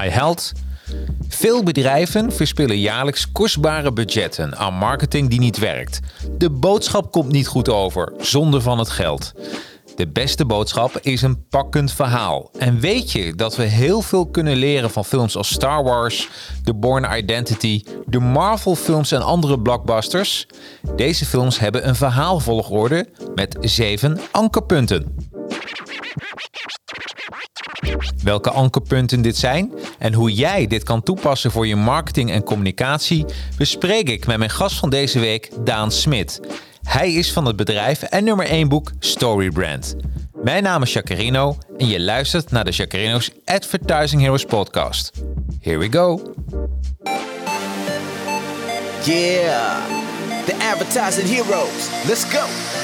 Hi Held. Veel bedrijven verspillen jaarlijks kostbare budgetten aan marketing die niet werkt. De boodschap komt niet goed over, zonder van het geld. De beste boodschap is een pakkend verhaal. En weet je dat we heel veel kunnen leren van films als Star Wars, The Bourne Identity, de Marvel films en andere blockbusters? Deze films hebben een verhaalvolgorde met zeven ankerpunten. Welke ankerpunten dit zijn en hoe jij dit kan toepassen voor je marketing en communicatie, bespreek ik met mijn gast van deze week, Daan Smit. Hij is van het bedrijf en nummer 1 boek Storybrand. Mijn naam is Jacarino en je luistert naar de Jacarino's Advertising Heroes podcast. Here we go. Yeah, the advertising heroes. Let's go.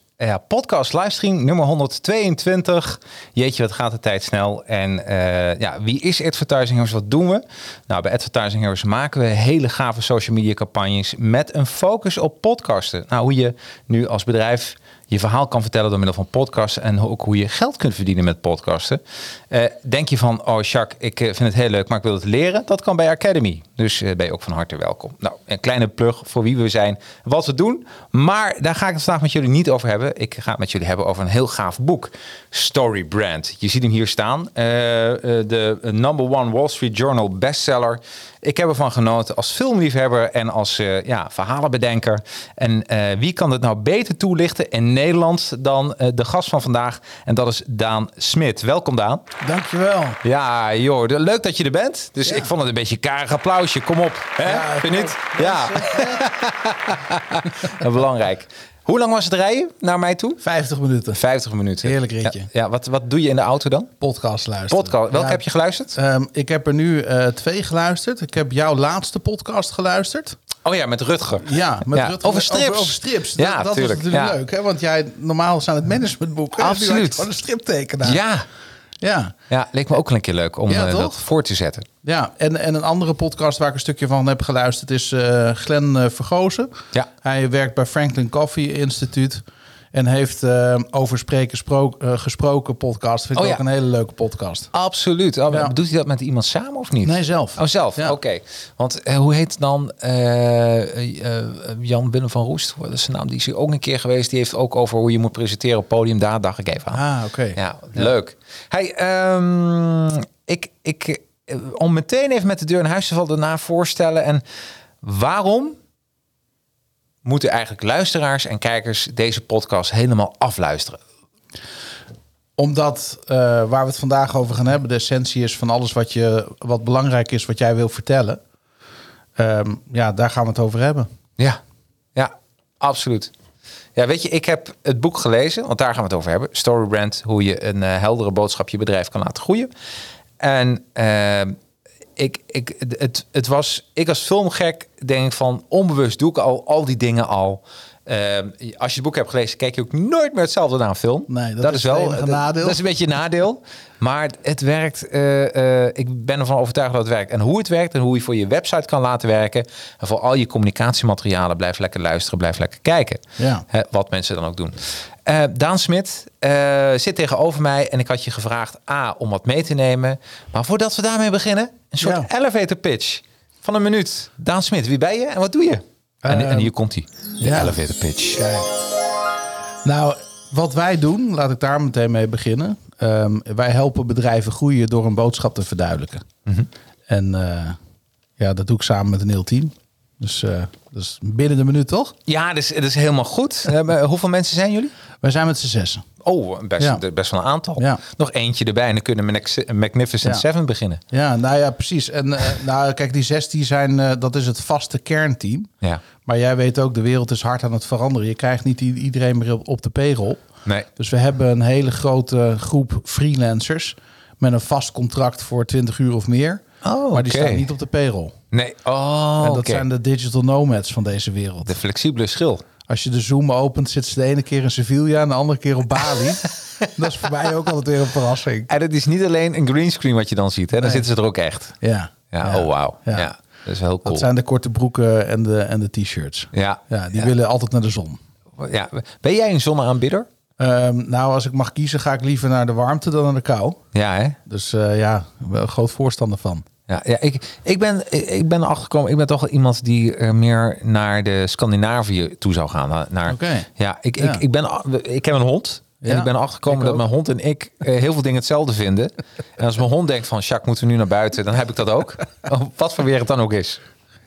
ja, podcast livestream nummer 122. Jeetje, wat gaat de tijd snel. En uh, ja, wie is Advertising Heroes? Wat doen we? Nou, bij Advertising Heroes maken we hele gave social media campagnes met een focus op podcasten. Nou, hoe je nu als bedrijf je verhaal kan vertellen door middel van podcasten en ook hoe je geld kunt verdienen met podcasten. Uh, denk je van, oh Jacques, ik vind het heel leuk, maar ik wil het leren? Dat kan bij Academy. Dus uh, ben je ook van harte welkom. Nou, een kleine plug voor wie we zijn, wat we doen. Maar daar ga ik het vandaag met jullie niet over hebben. Ik ga het met jullie hebben over een heel gaaf boek. Story Brand. Je ziet hem hier staan. De number one Wall Street Journal bestseller. Ik heb ervan genoten als filmliefhebber en als ja, verhalenbedenker. En wie kan het nou beter toelichten in Nederland dan uh, de gast van vandaag? En dat is Daan Smit. Welkom Daan. Dankjewel. Ja, joh, leuk dat je er bent. Dus ja. ik vond het een beetje karig applausje. Kom op. Hè? Ja, Vind je niet? Ja. Belangrijk. Hoe lang was het rijden naar mij toe? 50 minuten. 50 minuten. Heerlijk ritje. Ja, ja, wat, wat doe je in de auto dan? Podcast luisteren. Podcast. Welke ja, heb je geluisterd? Um, ik heb er nu uh, twee geluisterd. Ik heb jouw laatste podcast geluisterd. Oh ja, met Rutger. Ja, met ja. Rutger. Over strips. Over, over strips. Ja, dat, dat was natuurlijk ja. leuk. Hè? Want jij, normaal zijn het managementboeken. Absoluut. Van een striptekenaar. Ja. Ja. ja, leek me ook wel een keer leuk om Ja, uh, toch? dat voor te zetten. Ja, en, en een andere podcast waar ik een stukje van heb geluisterd is uh, Glenn uh, Vergozen. Ja. Hij werkt bij Franklin Coffee Instituut. En heeft uh, over spreken sprook, uh, gesproken podcast. Vind ik Oh, ook een hele leuke podcast. Absoluut. Oh, Ja. Doet hij dat met iemand samen of niet? Nee, zelf. Oh, zelf? Ja. Oké. Want eh, hoe heet dan eh, eh, Jan Binnen van Roest? Dat is zijn naam. Die is hier ook een keer geweest. Die heeft ook over hoe je moet presenteren op podium. Daar dacht ik even aan. Ah, oké. Ja, leuk. Hey, ehm, ik, ik, eh, om meteen even met de deur in huis te vallen, daarna voorstellen. En waarom moeten eigenlijk luisteraars en kijkers deze podcast helemaal afluisteren? Omdat uh, waar we het vandaag over gaan hebben, de essentie is van alles wat, je, wat belangrijk is, wat jij wil vertellen. Um, ja, daar gaan we het over hebben. Ja, ja, absoluut. Ja, weet je, ik heb het boek gelezen, want daar gaan we het over hebben. Storybrand, hoe je een uh, heldere boodschap je bedrijf kan laten groeien. En uh, ik, ik, het, het was, ik als filmgek denk van onbewust doe ik al, al die dingen al. Uh, als je het boek hebt gelezen, kijk je ook nooit meer hetzelfde naar een film. Nee, dat, dat is, wel een nadeel. Dat is een beetje een nadeel. Maar het werkt. Uh, uh, ik ben ervan overtuigd dat het werkt. En hoe het werkt en hoe je voor je website kan laten werken. En voor al je communicatiematerialen, blijf lekker luisteren, blijf lekker kijken. Ja. Hè, wat mensen dan ook doen. Uh, Daan Smit zit tegenover mij en ik had je gevraagd A, om wat mee te nemen. Maar voordat we daarmee beginnen, een soort ja. elevator pitch van een minuut. Daan Smit, wie ben je en wat doe je? En, en, hier komt hij, de ja. elevator pitch. Nou, wat wij doen, laat ik daar meteen mee beginnen. Um, wij helpen bedrijven groeien door een boodschap te verduidelijken. Mhm. Mm -hmm. En eh, ja, dat doe ik samen met een heel team. Dus eh, dat is binnen de minuut, toch? Ja, dat is, dat is helemaal goed. Eh, hoeveel mensen zijn jullie? Wij zijn met z'n zessen. Oh, best, Ja. best wel een aantal. Ja. Nog eentje erbij en dan kunnen we Mac- Magnificent Ja. Seven beginnen. Ja, nou ja, precies. En eh, nou, kijk, die zes die zijn, dat is het vaste kernteam. Ja. Maar jij weet ook, de wereld is hard aan het veranderen. Je krijgt niet iedereen meer op- de payroll. Nee. Dus we hebben een hele grote groep freelancers met een vast contract voor 20 uur of meer. Oh, maar die oké. staan niet op de payroll. Nee. Oh, en dat zijn de digital nomads van deze wereld. De flexibele schil. Als je de Zoom opent, zitten ze de ene keer in Sevilla en de andere keer op Bali. dat is voor mij ook altijd weer een verrassing. En het is niet alleen een greenscreen wat je dan ziet. Hè? Dan Nee. zitten ze er ook echt. Ja. Ja, oh wauw. Ja. Ja. dat is heel cool. Dat zijn de korte broeken en de, en de t-shirts. Ja. Ja, die willen altijd naar de zon. ja. Ben jij een zonneaanbidder? Ehm, nou, als ik mag kiezen, ga ik liever naar de warmte dan naar de kou. Ja, hè? Dus eh, ja, wel een groot voorstander van. Ja, ja ik, ik, ben, ik ben erachter gekomen. Ik ben toch iemand die er meer naar de Scandinavië toe zou gaan. Naar. Ja, ik, Ja. Ik, ik, ben, ik heb een hond. En Ja, ik ben erachter gekomen ik dat mijn hond en ik eh, heel veel dingen hetzelfde vinden. En als mijn hond denkt van, Jacques, moeten we nu naar buiten? Dan heb ik dat ook. Wat voor weer het dan ook is.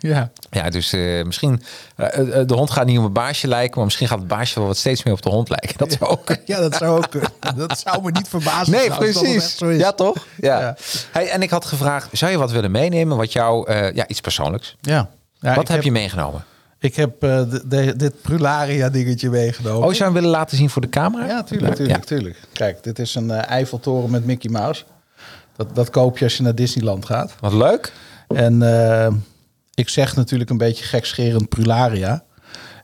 Ja. Ja, dus eh, misschien... eh, eh, de hond gaat niet op een baasje lijken, maar misschien gaat het baasje wel wat steeds meer op de hond lijken. Dat zou ook... ja, dat zou ook. Dat zou me niet verbazen. Nee, precies. zo. Ja, toch? Ja. Ja. Hey, en ik had gevraagd, zou je wat willen meenemen? Wat jou, ja, iets persoonlijks. Ja. Ja, wat heb, je meegenomen? Ik heb de- de- dit Prularia dingetje meegenomen. Oh, zou je hem willen laten zien voor de camera? Ja, tuurlijk, tuurlijk, Ja. tuurlijk. Kijk, dit is een Eiffeltoren met Mickey Mouse. Dat, dat koop je als je naar Disneyland gaat. Wat leuk. En ik zeg natuurlijk een beetje gekscherend Prularia.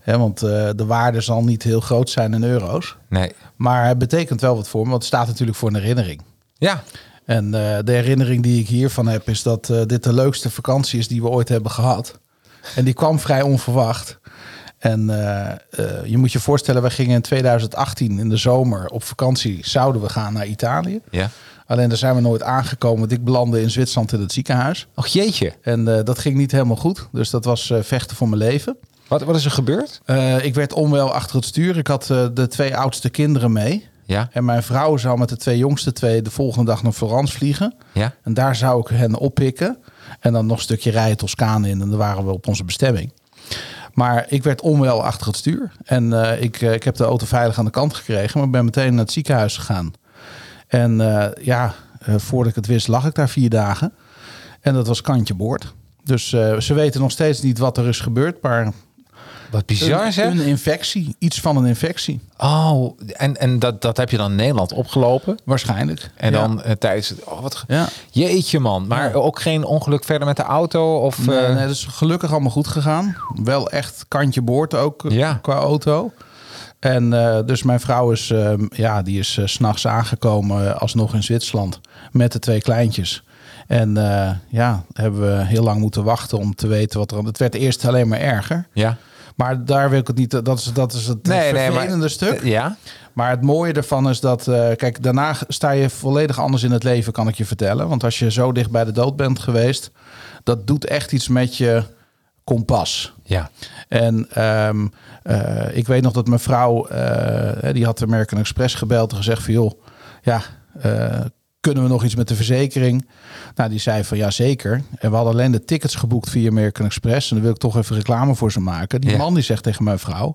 Hè, want eh, de waarde zal niet heel groot zijn in euro's. Nee. Maar het betekent wel wat voor me, want het staat natuurlijk voor een herinnering. Ja. En eh, de herinnering die ik hiervan heb, is dat eh, dit de leukste vakantie is die we ooit hebben gehad. En die kwam vrij onverwacht. En je moet je voorstellen, we gingen in 2018 in de zomer op vakantie, zouden we gaan naar Italië. Ja. Alleen daar zijn we nooit aangekomen, want ik belandde in Zwitserland in het ziekenhuis. Och jeetje. En eh, dat ging niet helemaal goed, dus dat was eh, vechten voor mijn leven. Wat, wat is er gebeurd? Eh, ik werd onwel achter het stuur. Ik had de twee oudste kinderen mee. Ja. En mijn vrouw zou met de twee jongste twee de volgende dag naar Florence vliegen. Ja. En daar zou ik hen oppikken. En dan nog een stukje rijden Toscane in. En dan waren we op onze bestemming. Maar ik werd onwel achter het stuur. En ik, ik heb de auto veilig aan de kant gekregen. Maar ben meteen naar het ziekenhuis gegaan. En eh, ja, eh, voordat ik het wist lag ik daar vier dagen. En dat was kantje boord. Dus eh, ze weten nog steeds niet wat er is gebeurd. Maar Wat bizar een, zeg. een infectie. Iets van een infectie. Oh, en, en dat, dat heb je dan in Nederland opgelopen. Waarschijnlijk. En Ja. dan tijdens het... Oh, wat, Ja. Jeetje man. Maar Ja. ook geen ongeluk verder met de auto? Of, Nee, nee, dat is gelukkig allemaal goed gegaan. Wel echt kantje boord ook Ja. qua auto. En eh, dus mijn vrouw is, eh, ja, die is eh, s s'nachts aangekomen eh, alsnog in Zwitserland met de twee kleintjes. En ja, hebben we heel lang moeten wachten om te weten wat er aan... Het werd eerst alleen maar erger. Ja. Maar daar wil ik het niet... Dat is, dat is het Nee, nee, vervelende maar... stuk. Ja. Maar het mooie ervan is dat, kijk, daarna sta je volledig anders in het leven, kan ik je vertellen. Want als je zo dicht bij de dood bent geweest, dat doet echt iets met je kompas. Ja. En ehm, eh, ik weet nog dat mijn vrouw, eh, die had de American Express gebeld en gezegd van joh, ja, eh, kunnen we nog iets met de verzekering? Nou, die zei van ja, zeker. En we hadden alleen de tickets geboekt via American Express. En dan wil ik toch even reclame voor ze maken. Die Ja. man die zegt tegen mijn vrouw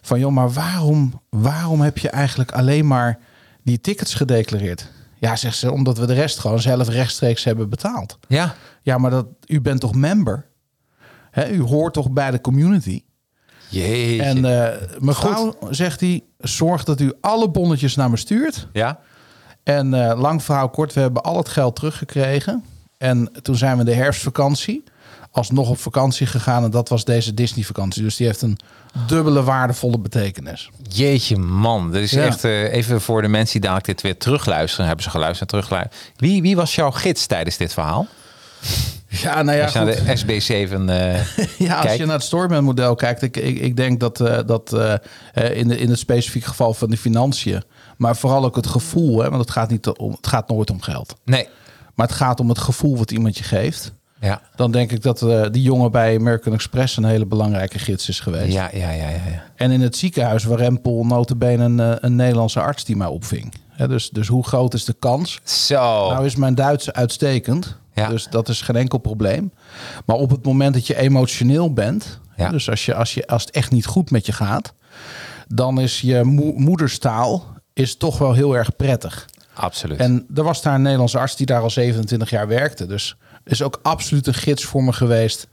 van joh, maar waarom, waarom heb je eigenlijk alleen maar die tickets gedeclareerd? Ja, zegt ze, omdat we de rest gewoon zelf rechtstreeks hebben betaald. Ja. Ja, maar dat, u bent toch member? Hè, u hoort toch bij de community? Jeetje. En eh mevrouw, zegt hij, zorg dat u alle bonnetjes naar me stuurt. ja. En eh, lang verhaal kort, we hebben al het geld teruggekregen. En toen zijn we de herfstvakantie alsnog op vakantie gegaan. En dat was deze Disney-vakantie. Dus die heeft een dubbele waardevolle betekenis. Jeetje man, dat is Ja. echt eh, even voor de mensen die dadelijk dit weer terugluisteren, hebben ze geluisterd en teruggeluisterd. Wie, wie was jouw gids tijdens dit verhaal? Ja, nou ja, Als je naar goed. de SB7 eh Ja, als je naar het Storyman model kijkt, ik, ik, ik denk dat, eh, dat eh, eh, in, de, in het specifieke geval van de financiën, maar vooral ook het gevoel, hè, want het gaat, niet om, het gaat nooit om geld. Nee. Maar het gaat om het gevoel wat iemand je geeft. Ja. Dan denk ik dat eh, die jongen bij American Express een hele belangrijke gids is geweest. Ja, ja, ja, ja. ja. En in het ziekenhuis waar Rempel notabene een, eh, een Nederlandse arts die mij opving. Hè, dus, dus hoe groot is de kans? Zo. Nou is mijn Duits uitstekend. Ja. Dus dat is geen enkel probleem. Maar op het moment dat je emotioneel bent, Ja. dus als, je, als, je, als het echt niet goed met je gaat, dan is je mo- moederstaal is toch wel heel erg prettig. Absoluut. En er was daar een Nederlandse arts die daar al 27 jaar werkte. Dus is ook absoluut een gids voor me geweest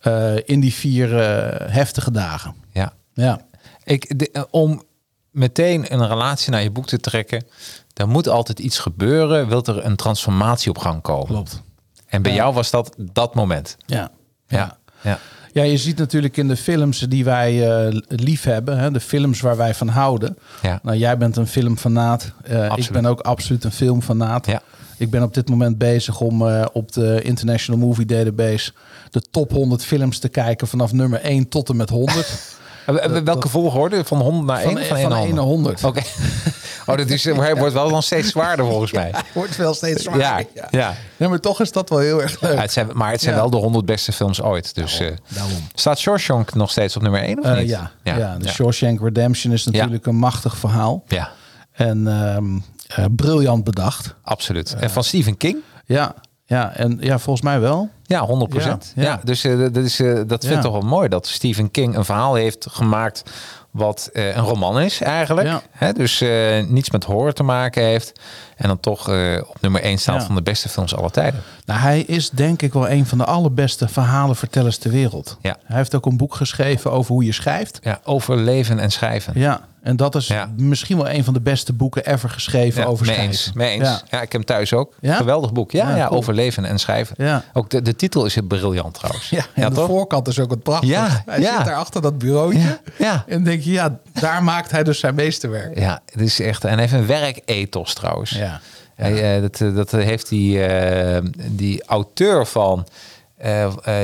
eh, in die vier eh, heftige dagen. ja. Ja, Ik, de- eh, om meteen een relatie naar je boek te trekken, dan moet altijd iets gebeuren. Wilt er een transformatie op gang komen? klopt. En bij jou was dat dat moment. Ja. Ja. ja. Ja, je ziet natuurlijk in de films die wij eh, lief hebben, hè, de films waar wij van houden. Ja. Nou, jij bent een filmfanaat. Eh ik ben ook absoluut een filmfanaat. Ja. Ik ben op dit moment bezig om eh, op de International Movie Database de top 100 films te kijken vanaf nummer 1 tot en met 100. Eh, eh, Welke volgorde? Van 100 naar 1? Van, Van, van, 1 1 naar 100. Oké. Oh, dat is, hij wordt wel dan steeds zwaarder volgens mij. Wordt wel steeds zwaarder. Ja, Ja, ja. Nee, maar toch is dat wel heel erg leuk. Ja, het zijn, maar het zijn wel de 100 beste films ooit. Dus eh, daarom. staat Shawshank nog steeds op nummer 1 of niet? ja, ja. ja, de. Shawshank Redemption is natuurlijk een machtig verhaal. Ja, En ehm, eh, briljant bedacht. absoluut. En van Stephen King? Ja, ja, en ja, volgens mij wel. Ja, 100 procent. Ja, Ja, ja. dus eh, dat, is, eh, dat vind ik toch wel mooi dat Stephen King een verhaal heeft gemaakt wat eh, een roman is eigenlijk. Hè, dus niets met horror te maken heeft. En dan toch eh, op nummer 1 staat Ja. van de beste films aller tijden. Nou, hij is denk ik wel een van de allerbeste verhalenvertellers ter wereld. Ja. Hij heeft ook een boek geschreven over hoe je schrijft. Ja, over leven en schrijven. Ja, en dat is Ja. misschien wel een van de beste boeken ever geschreven Ja, over mee schrijven. eens, mee eens. Ja. Ja. ik heb hem thuis ook. Ja? Geweldig boek. Ja, Ja, cool. over leven en schrijven. Ja. Ook de, de titel is briljant trouwens. Ja, en de toch? voorkant is ook wat prachtig. Ja, hij ja. zit daar achter dat bureautje. Ja, ja. En denk je, ja, daar maakt hij dus zijn meesterwerk. Ja, het is echt. En hij heeft een werkethos trouwens. Ja. Hij, eh, dat, eh, dat heeft die, eh, die auteur van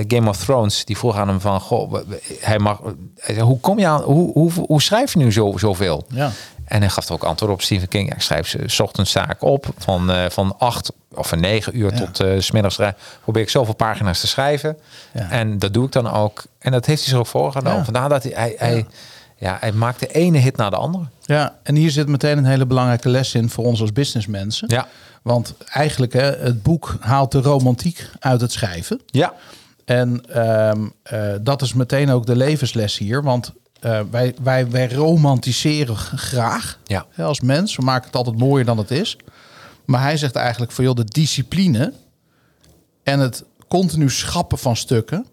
Game of Thrones, die vroeg aan hem van, goh, hij mag, hij zei, hoe kom je aan, hoe, hoe, hoe schrijf je nu zo, zoveel? Ja. En hij gaf er ook antwoord op Stephen King. Ik schrijf ze 's ochtends zaak op van, van acht of van negen uur Ja. tot s smiddags. Probeer ik zoveel pagina's te schrijven. Ja. En dat doe ik dan ook. En dat heeft hij zich ook voorgenomen. Vandaar dat hij, hij, hij, ja, hij maakt de ene hit na de andere. Ja, en hier zit meteen een hele belangrijke les in voor ons als businessmensen. Ja. Want eigenlijk, hè, het boek haalt de romantiek uit het schrijven. Ja, En ehm, eh, dat is meteen ook de levensles hier. Want eh, wij, wij, wij romantiseren graag Ja. hè, als mens. We maken het altijd mooier dan het is. Maar hij zegt eigenlijk van joh, de discipline en het continu schappen van stukken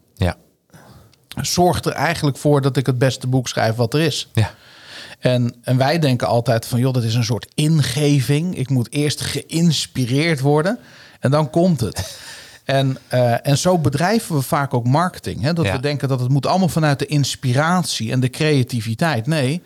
zorgt er eigenlijk voor dat ik het beste boek schrijf wat er is. ja. En, en wij denken altijd van, joh, dat is een soort ingeving. Ik moet eerst geïnspireerd worden en dan komt het. En, eh, en zo bedrijven we vaak ook marketing. Hè? Dat Ja. we denken dat het moet allemaal vanuit de inspiratie en de creativiteit. Nee,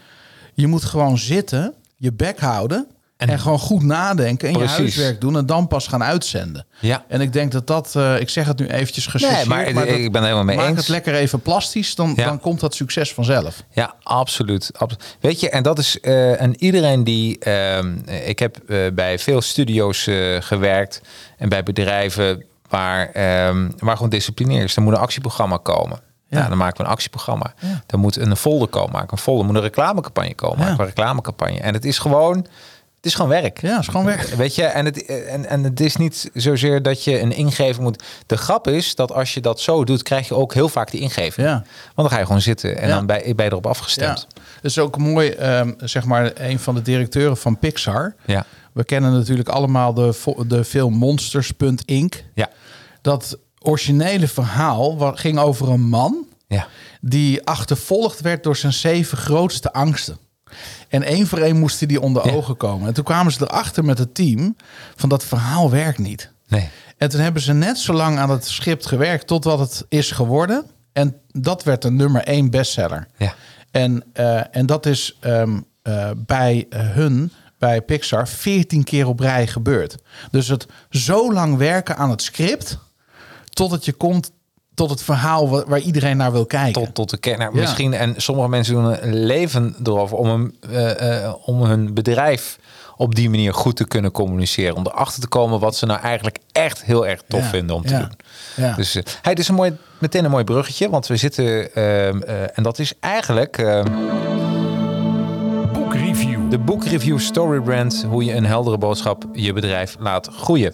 je moet gewoon zitten, je bek houden en, gewoon goed nadenken en Precies. je huiswerk doen en dan pas gaan uitzenden. Ja. En ik denk dat dat, eh, ik zeg het nu eventjes Nee, maar dat- ik ben helemaal mee maak eens. het lekker even plastisch, dan, Ja. dan komt dat succes vanzelf. Ja, absoluut. Abs- Weet je, en dat is. eh, en iedereen die. ehm, ik heb eh, bij veel studio's gewerkt. En bij bedrijven waar, ehm, waar gewoon discipline is. Er moet een actieprogramma komen. Ja. Ja. dan maken we een actieprogramma. Er moet een folder komen. Maken een folder. Er moet een reclamecampagne komen. Ja. Maken een reclamecampagne. En het is gewoon. Het is gewoon werk. Ja, is gewoon werk. Weet je, en het, en, en het is niet zozeer dat je een ingeving moet. De grap is dat als je dat zo doet, krijg je ook heel vaak die ingeving. Ja. Want dan ga je gewoon zitten en Ja. dan ben, je erop afgestemd. Ja, dat is ook mooi, ehm, zeg maar, een van de directeuren van Pixar. Ja. We kennen natuurlijk allemaal de, de film Monsters.inc. Ja. Dat originele verhaal ging over een man Ja. die achtervolgd werd door zijn zeven grootste angsten. En één voor één moesten die onder Ja. ogen komen. En toen kwamen ze erachter met het team van dat verhaal werkt niet. Nee. En toen hebben ze net zo lang aan het script gewerkt totdat het is geworden. En dat werd een nummer één bestseller. Ja. En, eh, en dat is ehm, eh, bij eh, hun, bij Pixar, 14 keer op rij gebeurd. Dus het zo lang werken aan het script, totdat je komt tot het verhaal wa- waar iedereen naar wil kijken. Tot, tot de kern. Nou, Ja. Misschien, en sommige mensen doen een leven erover om een, eh, eh, om hun bedrijf op die manier goed te kunnen communiceren. Om erachter te komen wat ze nou eigenlijk echt heel erg tof Ja. vinden om te Ja. doen. Ja. Dus eh, hey, het is een mooi, meteen een mooi bruggetje, want we zitten, ehm, eh, en dat is eigenlijk ehm, Boekreview. de boekreview Story Brand, hoe je een heldere boodschap je bedrijf laat groeien.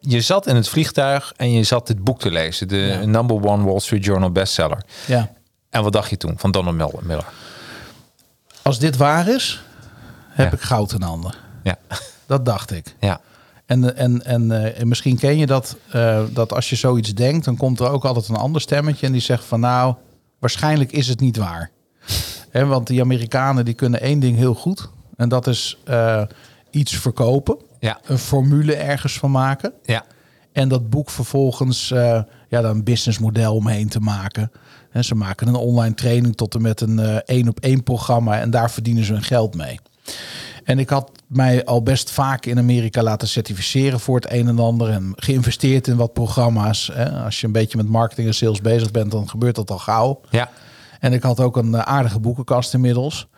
Je- zat in het vliegtuig en je zat dit boek te lezen. De Ja. number one Wall Street Journal bestseller. Ja. En wat dacht je toen van Donald Mil- Miller? Als dit waar is, heb Ja. ik goud in handen. Ja, Dat dacht ik. ja, En, en, en, eh, en misschien ken je dat, eh, dat als je zoiets denkt, dan komt er ook altijd een ander stemmetje en die zegt van nou, waarschijnlijk is het niet waar. Hè, want die Amerikanen die kunnen één ding heel goed en dat is eh, iets verkopen, ja, een formule ergens van maken ja. en dat boek vervolgens eh ja, daar een businessmodel omheen te maken. En ze maken een online training tot en met een eh, één op één programma en daar verdienen ze hun geld mee. En ik had mij al best vaak in Amerika laten certificeren voor het een en ander. En geïnvesteerd in wat programma's. Als je een beetje met marketing en sales bezig bent, dan gebeurt dat al gauw. ja. En ik had ook een eh, aardige boekenkast inmiddels.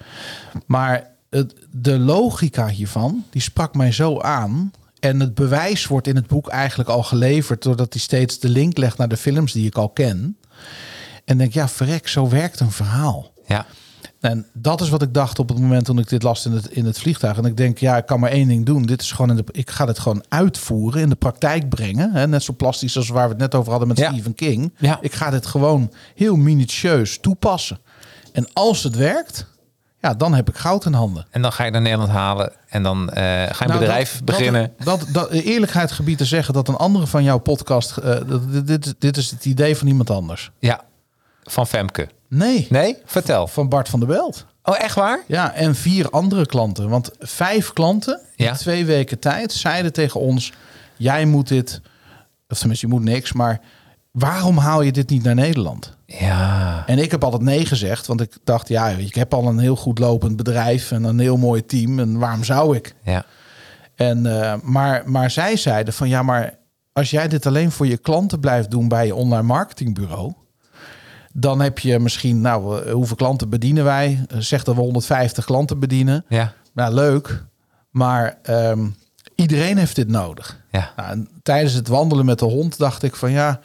Maar het, de logica hiervan, die sprak mij zo aan. En het bewijs wordt in het boek eigenlijk al geleverd... doordat hij steeds de link legt naar de films die ik al ken. En denk, ja, verrek, zo werkt een verhaal. ja. En dat is wat ik dacht op het moment toen ik dit las in het, in het vliegtuig. En ik denk, ja, ik kan maar één ding doen. Dit is gewoon in de, ik ga dit gewoon uitvoeren, in de praktijk brengen. Hè? Net zo plastisch als waar we het net over hadden met Ja. Stephen King. Ja. Ik ga dit gewoon heel minutieus toepassen. En als het werkt, ja, dan heb ik goud in handen. En dan ga je naar Nederland halen en dan eh, ga je een Nou, bedrijf dat- beginnen. Dat, dat, dat, eerlijkheid gebied te zeggen dat een andere van jouw podcast... dat- dit, dit, dit is het idee van iemand anders. ja, van Femke. Nee, Nee, vertel. van Bart van der Belt. Oh, echt waar? Ja, en vier andere klanten. Want vijf klanten in Ja. twee weken tijd zeiden tegen ons... jij moet dit, of tenminste je moet niks... maar waarom haal je dit niet naar Nederland? Ja, En ik heb altijd nee gezegd, want ik dacht... ja, ik heb al een heel goed lopend bedrijf en een heel mooi team... en waarom zou ik? ja, En, eh, maar, maar zij zeiden van ja, maar als jij dit alleen voor je klanten blijft doen bij je online marketingbureau, dan heb je misschien, nou, eh, hoeveel klanten bedienen wij? Eh, Zeg dat we 150 klanten bedienen. ja, Nou, leuk, maar ehm, iedereen heeft dit nodig. ja. Nou, en tijdens het wandelen met de hond dacht ik van ja,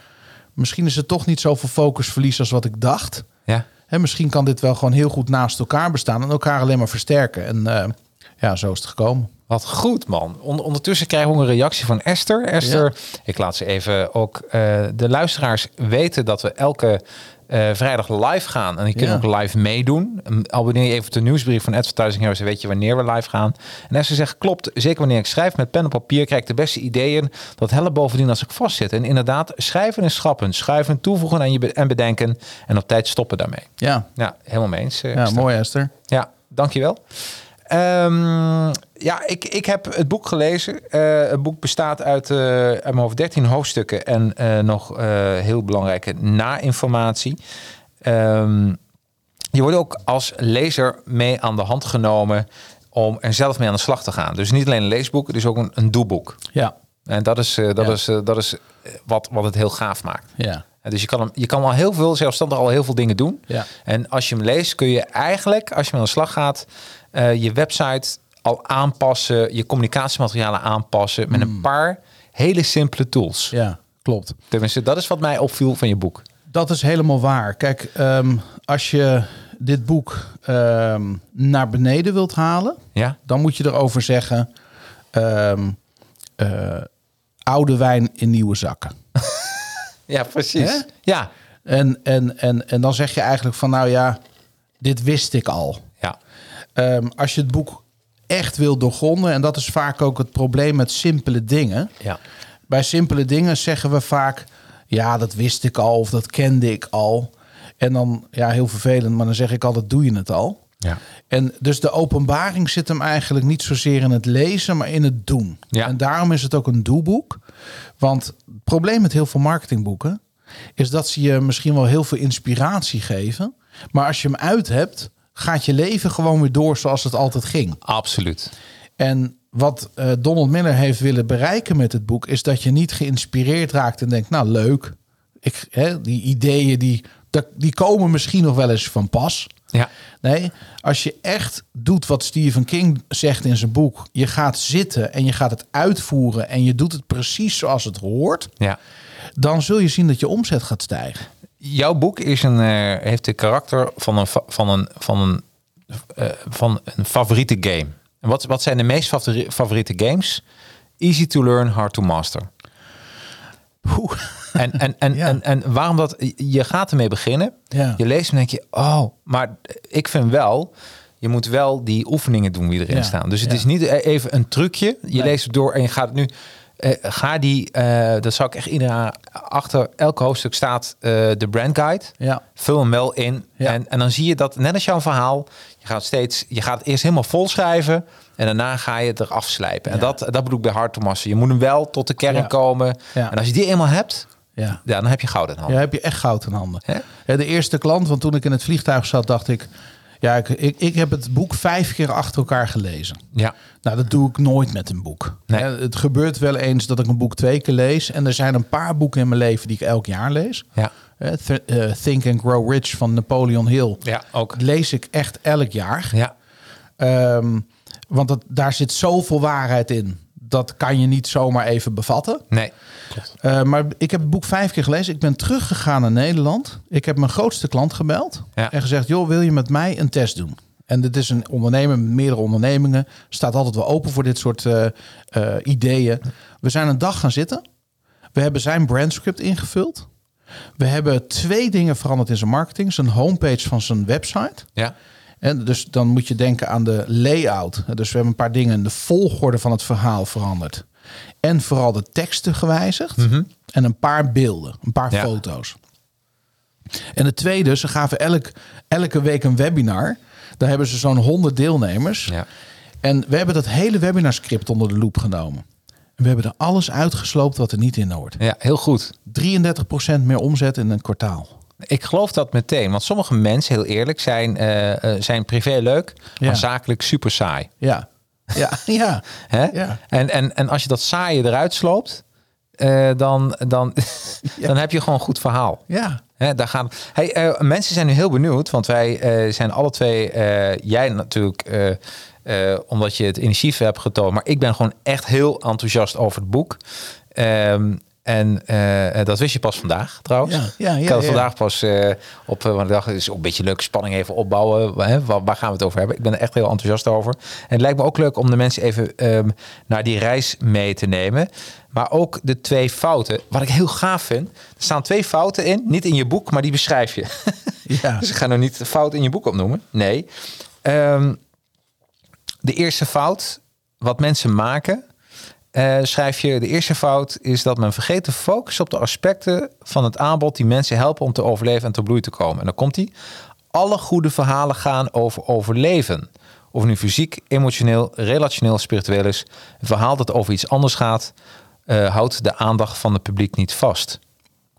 misschien is het toch niet zoveel focusverlies als wat ik dacht. ja. En misschien kan dit wel gewoon heel goed naast elkaar bestaan en elkaar alleen maar versterken. En eh, ja, zo is het gekomen. Wat goed, man. On- ondertussen krijgen we een reactie van Esther. Esther, ik laat ze even ook eh, de luisteraars weten dat we elke eh, vrijdag live gaan. En je kunt Ja. ook live meedoen. Um, Abonneer je even op de nieuwsbrief van Advertising Heroes. Dan weet je wanneer we live gaan. En Esther zegt, klopt. Zeker wanneer ik schrijf met pen en papier... krijg ik de beste ideeën. Dat helpt bovendien als ik vastzit. En inderdaad, schrijven en schrappen. Schuiven, toevoegen aan je be- en bedenken. En op tijd stoppen daarmee. Ja, Ja, helemaal mee eens. eh, ja Esther. mooi Esther. Ja, dankjewel. Ehm ja, ik, ik heb het boek gelezen. Eh, het boek bestaat uit, eh uit mijn hoofd 13 hoofdstukken en eh, nog eh, heel belangrijke na-informatie. Ehm, je wordt ook als lezer mee aan de hand genomen om er zelf mee aan de slag te gaan. Dus niet alleen een leesboek, het is ook een, een doelboek. Ja, En dat is, eh, dat Ja. is, eh, dat is eh, wat, wat het heel gaaf maakt. ja. Dus je kan, hem, je kan al heel veel, zelfstandig al heel veel dingen doen. Ja. En als je hem leest, kun je eigenlijk, als je mee aan de slag gaat, eh, je website al aanpassen, je communicatiematerialen aanpassen met een paar hele simpele tools. Ja, klopt. Tenminste, dat is wat mij opviel van je boek. Dat is helemaal waar. Kijk, ehm, als je dit boek ehm, naar beneden wilt halen, Ja? dan moet je erover zeggen: ehm, eh, oude wijn in nieuwe zakken. Ja, precies. Hè? Ja. En, en, en, en dan zeg je eigenlijk van, nou ja, dit wist ik al. Ja. Als je het boek echt wil doorgronden, en dat is vaak ook het probleem met simpele dingen. Ja. Bij simpele dingen zeggen we vaak, ja, dat wist ik al of dat kende ik al. En dan, ja, heel vervelend, maar dan zeg ik altijd, doe je het al. Ja. En dus de openbaring zit hem eigenlijk niet zozeer in het lezen, maar in het doen. Ja. En daarom is het ook een doelboek. Want het probleem met heel veel marketingboeken is dat ze je misschien wel heel veel inspiratie geven. Maar als je hem uit hebt, gaat je leven gewoon weer door zoals het altijd ging. Absoluut. En wat eh, Donald Miller heeft willen bereiken met het boek, is dat je niet geïnspireerd raakt en denkt, nou leuk, ik, hè, die ideeën die, die komen misschien nog wel eens van pas. Ja. Nee, als je echt doet wat Stephen King zegt in zijn boek, je gaat zitten en je gaat het uitvoeren en je doet het precies zoals het hoort, Ja. dan zul je zien dat je omzet gaat stijgen. Jouw boek is een, eh, heeft de karakter van een, van een, van een, eh, van een favoriete game. En wat, wat zijn de meest favori- favoriete games? Easy to learn, hard to master. Oeh. En, en, en, Ja. en, en waarom dat? Je gaat ermee beginnen. Ja. Je leest en denk je, oh, maar ik vind wel, je moet wel die oefeningen doen die erin Ja. staan. Dus het is niet e- even een trucje. Je Nee. leest het door en je gaat het nu. Eh, ga die, eh, dat zou ik echt iedereen achter elk hoofdstuk staat eh, de brand guide. Ja. Vul hem wel in. Ja. En, en dan zie je dat, net als jouw verhaal, je gaat steeds, je gaat het eerst helemaal vol schrijven. En daarna ga je het eraf slijpen. En Ja. dat, dat bedoel ik bij Hard Thomas. Je moet hem wel tot de kern komen. Ja. En als je die eenmaal hebt, Ja. ja, dan heb je goud in handen. Ja, heb je echt goud in handen. Hè? De eerste klant, want toen ik in het vliegtuig zat, dacht ik... Ja, ik, ik, ik heb het boek vijf keer achter elkaar gelezen. Ja. Nou, dat doe ik nooit met een boek. Nee. Ja, het gebeurt wel eens dat ik een boek twee keer lees. En er zijn een paar boeken in mijn leven die ik elk jaar lees. Ja. Eh, Th- eh, Think and Grow Rich van Napoleon Hill. Ja, ook. Lees ik echt elk jaar. Ja. Ehm, want dat, daar zit zoveel waarheid in. Dat kan je niet zomaar even bevatten. Nee. Uh, maar ik heb het boek vijf keer gelezen. Ik ben teruggegaan naar Nederland. Ik heb mijn grootste klant gebeld. Ja. En gezegd, joh, wil je met mij een test doen? En dit is een ondernemer met meerdere ondernemingen. Staat altijd wel open voor dit soort eh, eh, ideeën. We zijn een dag gaan zitten. We hebben zijn brandscript ingevuld. We hebben twee dingen veranderd in zijn marketing. Zijn homepage van zijn website. Ja. En dus dan moet je denken aan de layout. Dus we hebben een paar dingen, de volgorde van het verhaal veranderd. En vooral de teksten gewijzigd. En een paar beelden, een paar Mhm. Ja. foto's. En het tweede, ze gaven elk, elke week een webinar. Daar hebben ze zo'n 100 deelnemers. Ja. En we hebben dat hele webinarscript onder de loep genomen. En we hebben er alles uitgesloopt wat er niet in hoort. ja, heel goed. 33% meer omzet in een kwartaal. Ik geloof dat meteen. Want sommige mensen, heel eerlijk, zijn, eh, eh, zijn privé leuk, Ja. maar zakelijk super saai. Ja, ja, ja. Hè? Ja. En, en, en als je dat saaie eruit sloopt, eh, dan, dan, dan heb je gewoon een goed verhaal. ja. Hè, daar gaan. Hey, mensen zijn nu heel benieuwd, want wij zijn alle twee, jij natuurlijk, omdat je het initiatief hebt getoond, maar ik ben gewoon echt heel enthousiast over het boek. Ehm, en eh, dat wist je pas vandaag, trouwens. Ja, ja, ja, ik had het vandaag pas eh, op, eh, want ik dacht, het is een beetje leuke spanning even opbouwen. Hè? Waar, waar gaan we het over hebben? Ik ben er echt heel enthousiast over. En het lijkt me ook leuk om de mensen even ehm, naar die reis mee te nemen. Maar ook de twee fouten. Wat ik heel gaaf vind. Er staan twee fouten in. Niet in je boek, maar die beschrijf je. Ja. dus ik ga nou niet de fout in je boek opnoemen. Nee. Ehm, de eerste fout, wat mensen maken, eh, schrijf je. De eerste fout is dat men vergeet te focussen op de aspecten van het aanbod die mensen helpen om te overleven en te bloei te komen. En dan komt die. Alle goede verhalen gaan over overleven. Of nu fysiek, emotioneel, relationeel, spiritueel is. Een verhaal dat over iets anders gaat, eh, houdt de aandacht van het publiek niet vast.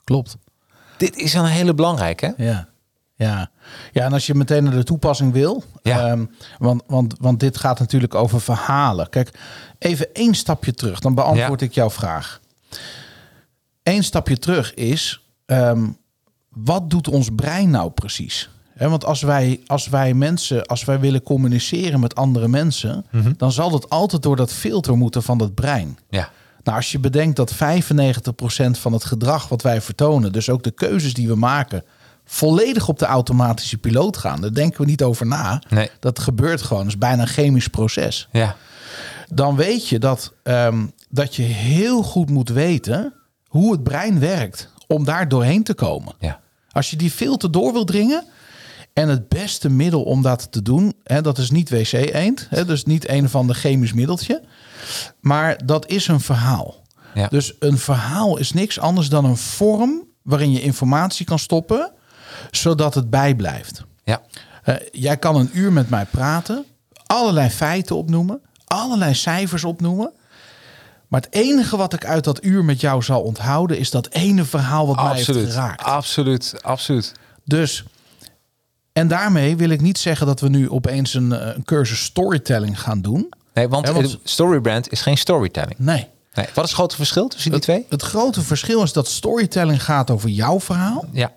Klopt. Dit is een hele belangrijke. Ja. Ja. ja, en als je meteen naar de toepassing wil. Ja. ehm, want, want, want dit gaat natuurlijk over verhalen. Kijk, even één stapje terug. Dan beantwoord Ja. ik jouw vraag. Eén stapje terug is... ehm, wat doet ons brein nou precies? Want als wij, als wij mensen, als wij willen communiceren met andere mensen, Mhm. dan zal dat altijd door dat filter moeten van dat brein. Ja. Nou, als je bedenkt dat 95% van het gedrag wat wij vertonen, dus ook de keuzes die we maken, volledig op de automatische piloot gaan. Daar denken we niet over na. Nee. Dat gebeurt gewoon. Dat is bijna een chemisch proces. Ja. Dan weet je dat, ehm, dat je heel goed moet weten hoe het brein werkt om daar doorheen te komen. Ja. Als je die filter door wil dringen. En het beste middel om dat te doen, hè, dat is niet wc-eend. Hè, dus niet een van de chemisch middeltje. Maar dat is een verhaal. Ja. Dus een verhaal is niks anders dan een vorm waarin je informatie kan stoppen, zodat het bijblijft. Ja. Eh, jij kan een uur met mij praten, allerlei feiten opnoemen, allerlei cijfers opnoemen. Maar het enige wat ik uit dat uur met jou zal onthouden, is dat ene verhaal wat mij heeft geraakt. Absoluut. Absoluut. Dus, en daarmee wil ik niet zeggen dat we nu opeens een, eh, een cursus storytelling gaan doen. Nee, want, Ja, want- storybrand is geen storytelling. Nee. Nee. Wat is het grote verschil tussen die twee? Het grote verschil is dat storytelling gaat over jouw verhaal. Ja.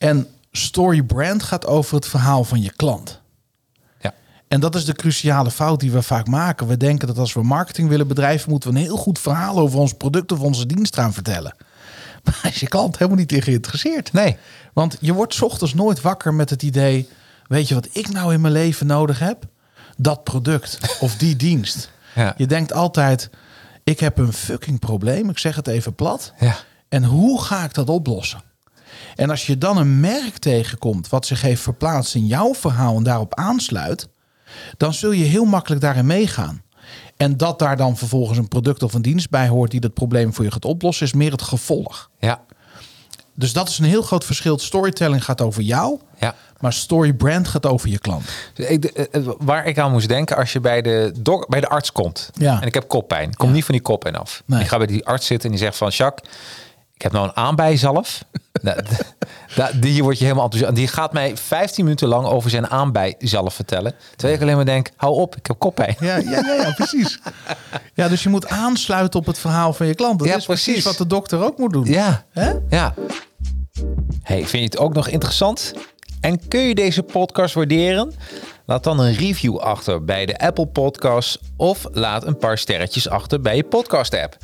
En storybrand gaat over het verhaal van je klant. Ja. En dat is de cruciale fout die we vaak maken. We denken dat als we marketing willen bedrijven, moeten we een heel goed verhaal over ons product of onze dienst gaan vertellen. Maar is je klant helemaal niet in geïnteresseerd. Nee. Want je wordt 's ochtends nooit wakker met het idee: weet je wat ik nou in mijn leven nodig heb? Dat product of die dienst. Ja. Je denkt altijd: ik heb een fucking probleem. Ik zeg het even plat. Ja. En hoe ga ik dat oplossen? En als je dan een merk tegenkomt wat zich heeft verplaatst in jouw verhaal en daarop aansluit, dan zul je heel makkelijk daarin meegaan. En dat daar dan vervolgens een product of een dienst bij hoort die dat probleem voor je gaat oplossen, is meer het gevolg. Ja, Dus dat is een heel groot verschil. Storytelling gaat over jou, ja. maar story brand gaat over je klant. Ik, de- eh, waar ik aan moest denken als je bij de, dok, bij de arts komt Ja. en ik heb koppijn. Ik kom Ja. niet van die koppijn af. Nee. Ik ga bij die arts zitten en die zegt van Jacques, ik heb nou een aanbijzalf. nou, die wordt je helemaal enthousiast. Die gaat mij 15 minuten lang over zijn aanbijzalf vertellen. Terwijl ik alleen maar denk, hou op, ik heb koppijn. Ja, ja, ja, ja precies. Ja, dus je moet aansluiten op het verhaal van je klant. Dat Ja, is precies. precies. wat de dokter ook moet doen. Ja. Hè? Ja. Hey, vind je het ook nog interessant? En kun je deze podcast waarderen? Laat dan een review achter bij de Apple Podcasts of laat een paar sterretjes achter bij je podcast app.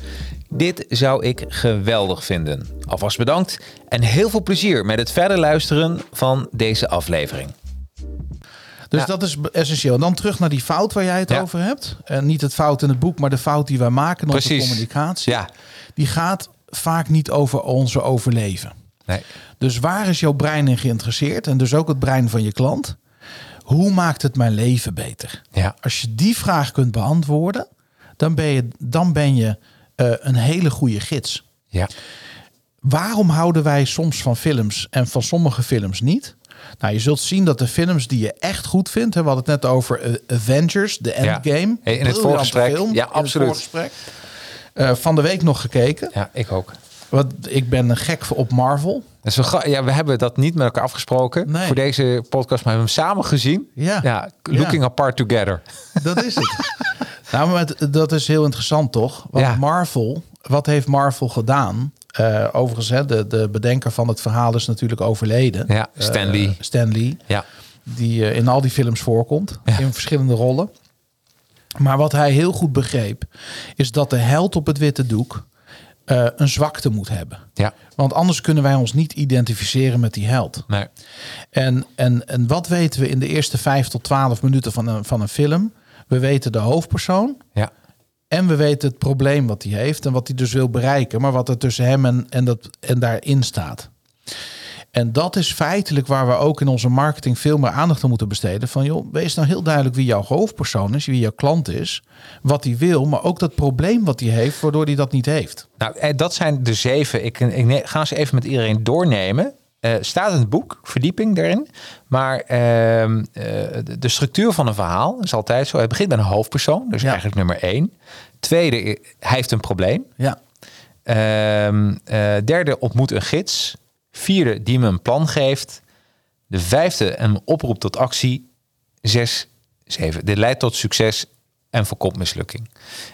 Dit zou ik geweldig vinden. Alvast bedankt en heel veel plezier met het verder luisteren van deze aflevering. Dus Ja. dat is essentieel. En dan terug naar die fout waar jij het Ja. over hebt. En niet het fout in het boek, maar de fout die wij maken in onze Precies. communicatie. Ja. Die gaat vaak niet over onze overleven. Nee. Dus waar is jouw brein in geïnteresseerd? En dus ook het brein van je klant. Hoe maakt het mijn leven beter? Ja. Als je die vraag kunt beantwoorden, dan ben je, dan ben je eh, een hele goede gids. Ja. Waarom houden wij soms van films en van sommige films niet? Nou, je zult zien dat de films die je echt goed vindt, hè, we hadden het net over eh, Avengers, de Ja. Endgame. Hey, in het voorgesprek. film, Ja, in het absoluut. voorgesprek. Eh, van de week nog gekeken. Ja, ik ook. Want ik ben gek op Marvel. Dat is wel gra- ja, we hebben dat niet met elkaar afgesproken Nee. voor deze podcast, maar we hebben hem samen gezien. Ja. ja looking Ja. apart together. Dat is het. nou, maar het- dat is heel interessant toch? Want Ja. Marvel, wat heeft Marvel gedaan? Eh, overigens, hè, de, de bedenker van het verhaal is natuurlijk overleden. Ja, Stan Eh, Lee. Stan Lee. Ja. die eh, in al die films voorkomt, in verschillende rollen. Maar wat hij heel goed begreep, is dat de held op het witte doek eh, een zwakte moet hebben. Ja. Want anders kunnen wij ons niet identificeren met die held. Nee. En, en, en wat weten we in de eerste vijf tot twaalf minuten van een, van een film? We weten de hoofdpersoon Ja. en we weten het probleem wat hij heeft en wat hij dus wil bereiken, maar wat er tussen hem en, en, dat, en daarin staat. En dat is feitelijk waar we ook in onze marketing veel meer aandacht aan moeten besteden. Van joh, wees nou heel duidelijk wie jouw hoofdpersoon is, wie jouw klant is, wat hij wil, maar ook dat probleem wat hij heeft, waardoor hij dat niet heeft. Nou, eh, dat zijn de zeven. Ik, ik ga ze even met iedereen doornemen. Eh staat in het boek, verdieping daarin. Maar ehm, eh, de, structuur van een verhaal is altijd zo. Het begint met een hoofdpersoon, dus Ja. eigenlijk nummer één. Tweede, hij heeft een probleem. Ja, Ehm, eh, derde, ontmoet een gids. Vierde, die me een plan geeft. De vijfde, een oproep tot actie. Zes, zeven. Dit leidt tot succes en voorkomt mislukking.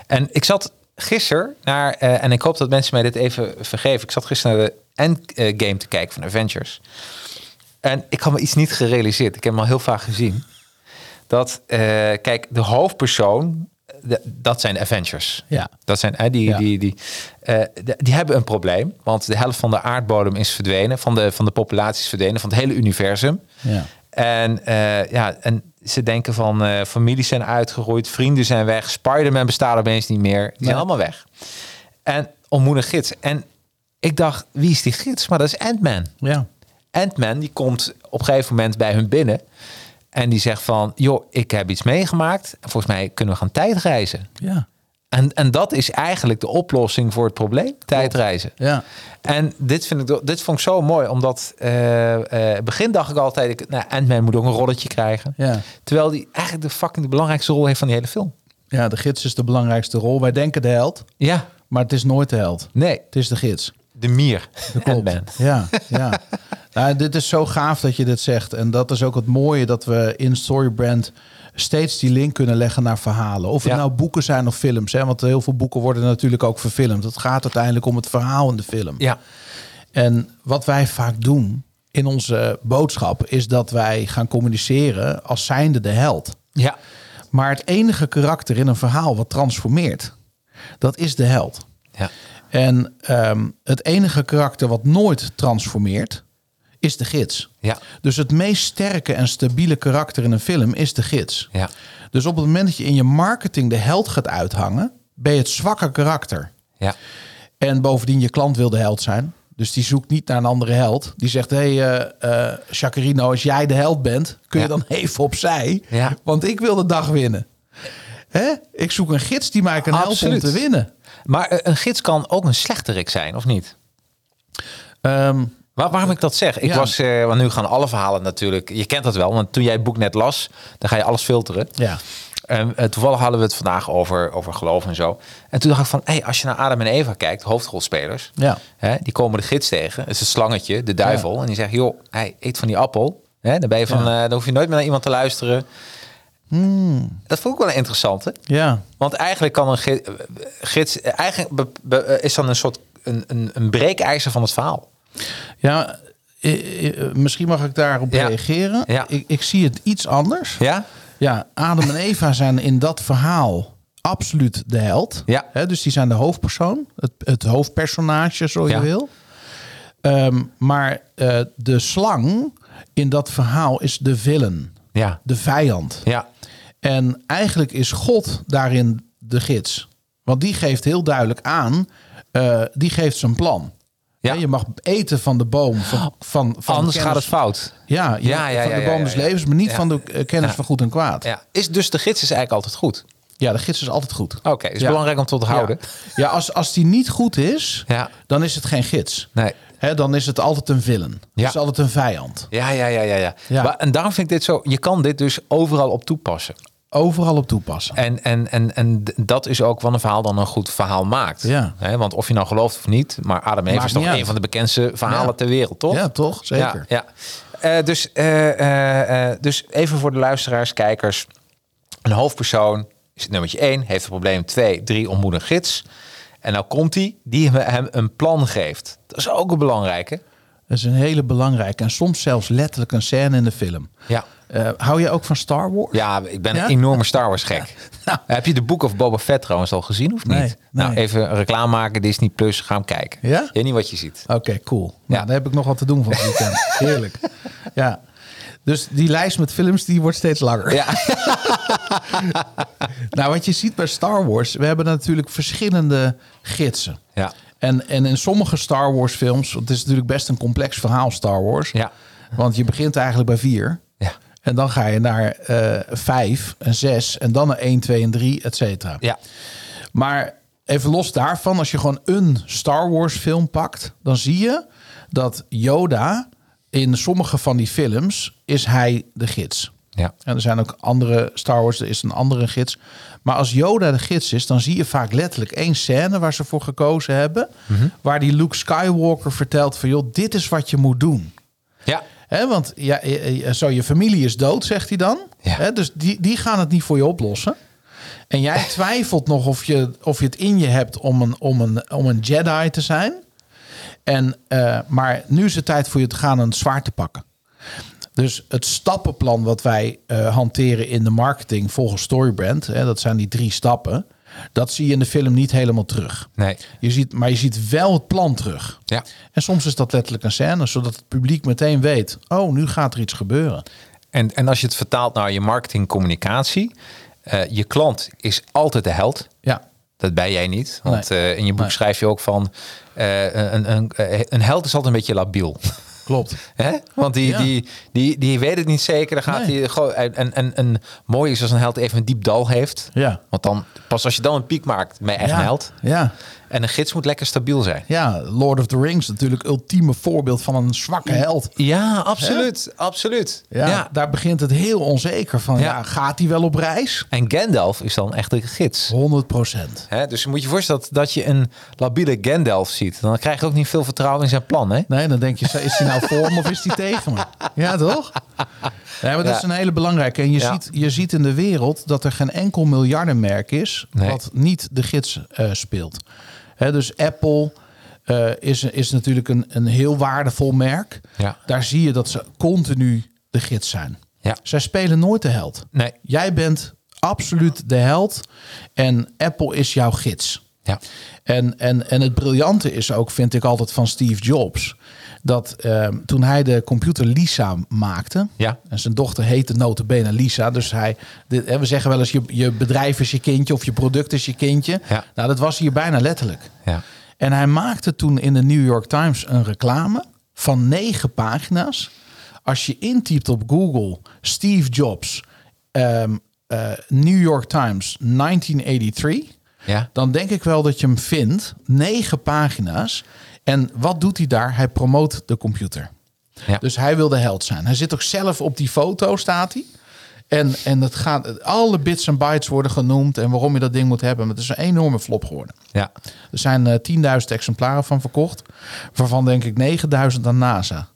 En ik zat gisteren naar, eh, en ik hoop dat mensen mij dit even vergeven. Ik zat gisteren naar de Endgame te kijken van Avengers. En ik had me iets niet gerealiseerd. Ik heb hem al heel vaak gezien. Dat, eh, kijk, de hoofdpersoon, dat zijn Avengers. ja, Dat zijn die, Ja. die, die, eh, de- die hebben een probleem. Want de helft van de aardbodem is verdwenen. Van de, van de populatie is verdwenen. Van het hele universum. ja. En, eh, ja, en ze denken van eh, families zijn uitgeroeid. Vrienden zijn weg. Spider-Man bestaat opeens niet meer. Die zijn allemaal weg. En ontmoet een gids. En ik dacht, wie is die gids? Maar dat is Ant-Man. ja. Ant-Man die komt op een gegeven moment bij hun binnen. En die zegt van, joh, ik heb iets meegemaakt. En volgens mij kunnen we gaan tijdreizen. ja. En, en dat is eigenlijk de oplossing voor het probleem, tijdreizen. ja. En dit, vind ik, dit vond ik zo mooi, omdat eh, begin dacht ik altijd, ik, nou, Ant-Man moet ook een rolletje krijgen. Ja. Terwijl die eigenlijk de fucking de belangrijkste rol heeft van die hele film. Ja, de gids is de belangrijkste rol. Wij denken de held, Ja, maar het is nooit de held. nee, Het is de gids. de mier. Ant-Man. Ja, ja. nou, dit is zo gaaf dat je dit zegt. En dat is ook het mooie dat we in Storybrand steeds die link kunnen leggen naar verhalen. Of het Ja. nou boeken zijn of films. Hè? Want heel veel boeken worden natuurlijk ook verfilmd. Het gaat uiteindelijk om het verhaal in de film. Ja, En wat wij vaak doen in onze boodschap... is dat wij gaan communiceren als zijnde de held. ja, Maar het enige karakter in een verhaal wat transformeert... dat is de held. ja, En ehm, het enige karakter wat nooit transformeert, is de gids. ja, Dus het meest sterke en stabiele karakter in een film is de gids. ja, Dus op het moment dat je in je marketing de held gaat uithangen, ben je het zwakke karakter. ja, En bovendien, je klant wil de held zijn. Dus die zoekt niet naar een andere held. Die zegt, hé hey, eh, Chacarino, als jij de held bent... kun je Ja. dan even opzij. Ja. Want ik wil de dag winnen. Hè? Ik zoek een gids die mij kan helpen om te winnen. Maar eh, een gids kan ook een slechterik zijn, of niet? Ehm, Waar, waarom ik dat zeg? Ik Ja. was, eh, want nu gaan alle verhalen natuurlijk. Je kent dat wel, want toen jij het boek net las, dan ga je alles filteren. ja. En eh, toevallig hadden we het vandaag over, over geloof en zo. En toen dacht ik van, hey, als je naar Adam en Eva kijkt, hoofdrolspelers, Ja. hè, die komen de gids tegen. Het is het slangetje, de duivel. En die zegt, joh, hey, eet van die appel. Hè, dan ben je van. Hmm. eh, dan hoef je nooit meer naar iemand te luisteren. Dat vond ik wel een interessante. Ja. Want eigenlijk kan een gi- gids, eigenlijk is dan een soort een, een, een breekijzer van het verhaal. Ja, misschien mag ik daarop Ja. reageren. Ja. Ik, ik zie het iets anders. Ja? Ja, Adam en Eva zijn in dat verhaal absoluut de held. Ja. Dus die zijn de hoofdpersoon, het, het hoofdpersonage, zo Ja. je wil. Ehm, maar eh, de slang in dat verhaal is de villain, Ja. de vijand. Ja. En eigenlijk is God daarin de gids. Want die geeft heel duidelijk aan, eh, die geeft zijn plan. Ja. Je mag eten van de boom van, van, van Anders kennis- gaat het fout. Ja, je Ja, mag ja, van de boom des levens, maar niet van de kennis van goed en kwaad. Ja. Is dus de gids is eigenlijk altijd goed. Ja, de gids is altijd goed. Oké, is Ja. belangrijk om te onthouden. Ja, als, als die niet goed is, Ja. dan is het geen gids. Nee. Hè, dan is het altijd een villain. Ja. Het is altijd een vijand. Ja, ja, ja, ja, ja. Ja. Maar, en daarom vind ik dit zo. Je kan dit dus overal op toepassen. Overal op toepassen. En, en, en, en dat is ook wat een verhaal dan een goed verhaal maakt. Ja. Want of je nou gelooft of niet, maar Adam Maakt is toch een van de bekendste verhalen Ja. ter wereld, toch? Ja, toch? Zeker. Ja, ja. Eh, dus, eh, eh, dus even voor de luisteraars, kijkers. Een hoofdpersoon is nummertje 1, heeft een probleem 2, 3, ontmoet een gids. En nou komt hij die hem, hem een plan geeft. Dat is ook een belangrijke. Dat is een hele belangrijke. En soms zelfs letterlijk een scène in de film. Ja. Eh, hou je ook van Star Wars? Ja, ik ben Ja? een enorme Star Wars gek. Nou. Heb je de Book of Boba Fett trouwens al gezien of niet? Nee, Nou, even reclame maken, Disney Plus, ga hem kijken. Ja? Je weet niet wat je ziet. Oké, cool. Ja. Nou, daar heb ik nog wat te doen van het weekend. Heerlijk. Ja. Dus die lijst met films die wordt steeds langer. Ja, Nou, wat je ziet bij Star Wars, we hebben natuurlijk verschillende gidsen. ja, En, en in sommige Star Wars films, het is natuurlijk best een complex verhaal, Star Wars. Ja. Want je begint eigenlijk bij vier. En dan ga je naar eh vijf en zes en dan naar 1, 2 en 3, et cetera. ja. Maar even los daarvan, als je gewoon een Star Wars film pakt, dan zie je dat Yoda in sommige van die films is hij de gids. ja. En er zijn ook andere Star Wars, er is een andere gids. Maar als Yoda de gids is, dan zie je vaak letterlijk één scène waar ze voor gekozen hebben. Mhm. Waar die Luke Skywalker vertelt van, joh, dit is wat je moet doen. Ja, Hè, want ja, zo, je familie is dood, zegt hij dan. Ja. Hè, dus die, die gaan het niet voor je oplossen. En jij twijfelt nog of je, of je het in je hebt om een, om een, om een Jedi te zijn. En, eh, maar nu is het tijd voor je te gaan een zwaard te pakken. Dus het stappenplan wat wij eh, hanteren in de marketing volgens Storybrand, hè, dat zijn die drie stappen, dat zie je in de film niet helemaal terug. nee. Je ziet, maar je ziet wel het plan terug. Ja. En soms is dat letterlijk een scène, zodat het publiek meteen weet: oh, nu gaat er iets gebeuren. En, en als je het vertaalt naar je marketingcommunicatie, eh je klant is altijd de held. Ja, Dat ben jij niet. Want Nee. eh, in je boek Nee. schrijf je ook van eh, een, een, een held is altijd een beetje labiel. Klopt. Hè? Want die, Ja. die, die, die weet het niet zeker. Dan gaat Nee. hij gewoon. En, en, en mooi is als een held even een diep dal heeft. Ja. Want dan pas als je dan een piek maakt, ben je echt ja. een held. Ja. En een gids moet lekker stabiel zijn. ja, Lord of the Rings natuurlijk ultieme voorbeeld van een zwakke held. Ja, absoluut. Absoluut. Ja, Ja. daar begint het heel onzeker van. Ja. Ja. gaat hij wel op reis? En Gandalf is dan echt een gids. 100 procent. Dus je moet je voorstellen dat, dat je een labiele Gandalf ziet. Dan krijg je ook niet veel vertrouwen in zijn plan. Hè? Nee, dan denk je, is hij nou voor me of is hij tegen me? Ja, toch? Ja, maar dat Ja. is een hele belangrijke. En je, Ja. ziet, je ziet in de wereld dat er geen enkel miljardenmerk is... Nee. wat niet de gids eh, speelt. Dus Apple eh, is, is natuurlijk een, een heel waardevol merk. Ja. Daar zie je dat ze continu de gids zijn. Ja. Zij spelen nooit de held. Nee. Jij bent absoluut de held en Apple is jouw gids. Ja. En, en, en het briljante is ook, vind ik altijd van Steve Jobs, dat ehm, toen hij de computer Lisa maakte, Ja. en zijn dochter heette notabene Lisa, dus hij, dit, hè, we zeggen wel eens je, je bedrijf is je kindje of je product is je kindje. Ja. Nou, dat was hier bijna letterlijk. Ja. En hij maakte toen in de New York Times een reclame van negen pagina's. Als je intypt op Google Steve Jobs, ehm, eh, New York Times 1983, Ja. dan denk ik wel dat je hem vindt. Negen pagina's. En wat doet hij daar? Hij promoot de computer. Ja. Dus hij wil de held zijn. Hij zit ook zelf op die foto, staat hij. En, en het gaat, alle bits en bytes worden genoemd en waarom je dat ding moet hebben. Maar het is een enorme flop geworden. Ja. Er zijn eh 10.000 exemplaren van verkocht, waarvan denk ik 9.000 aan NASA.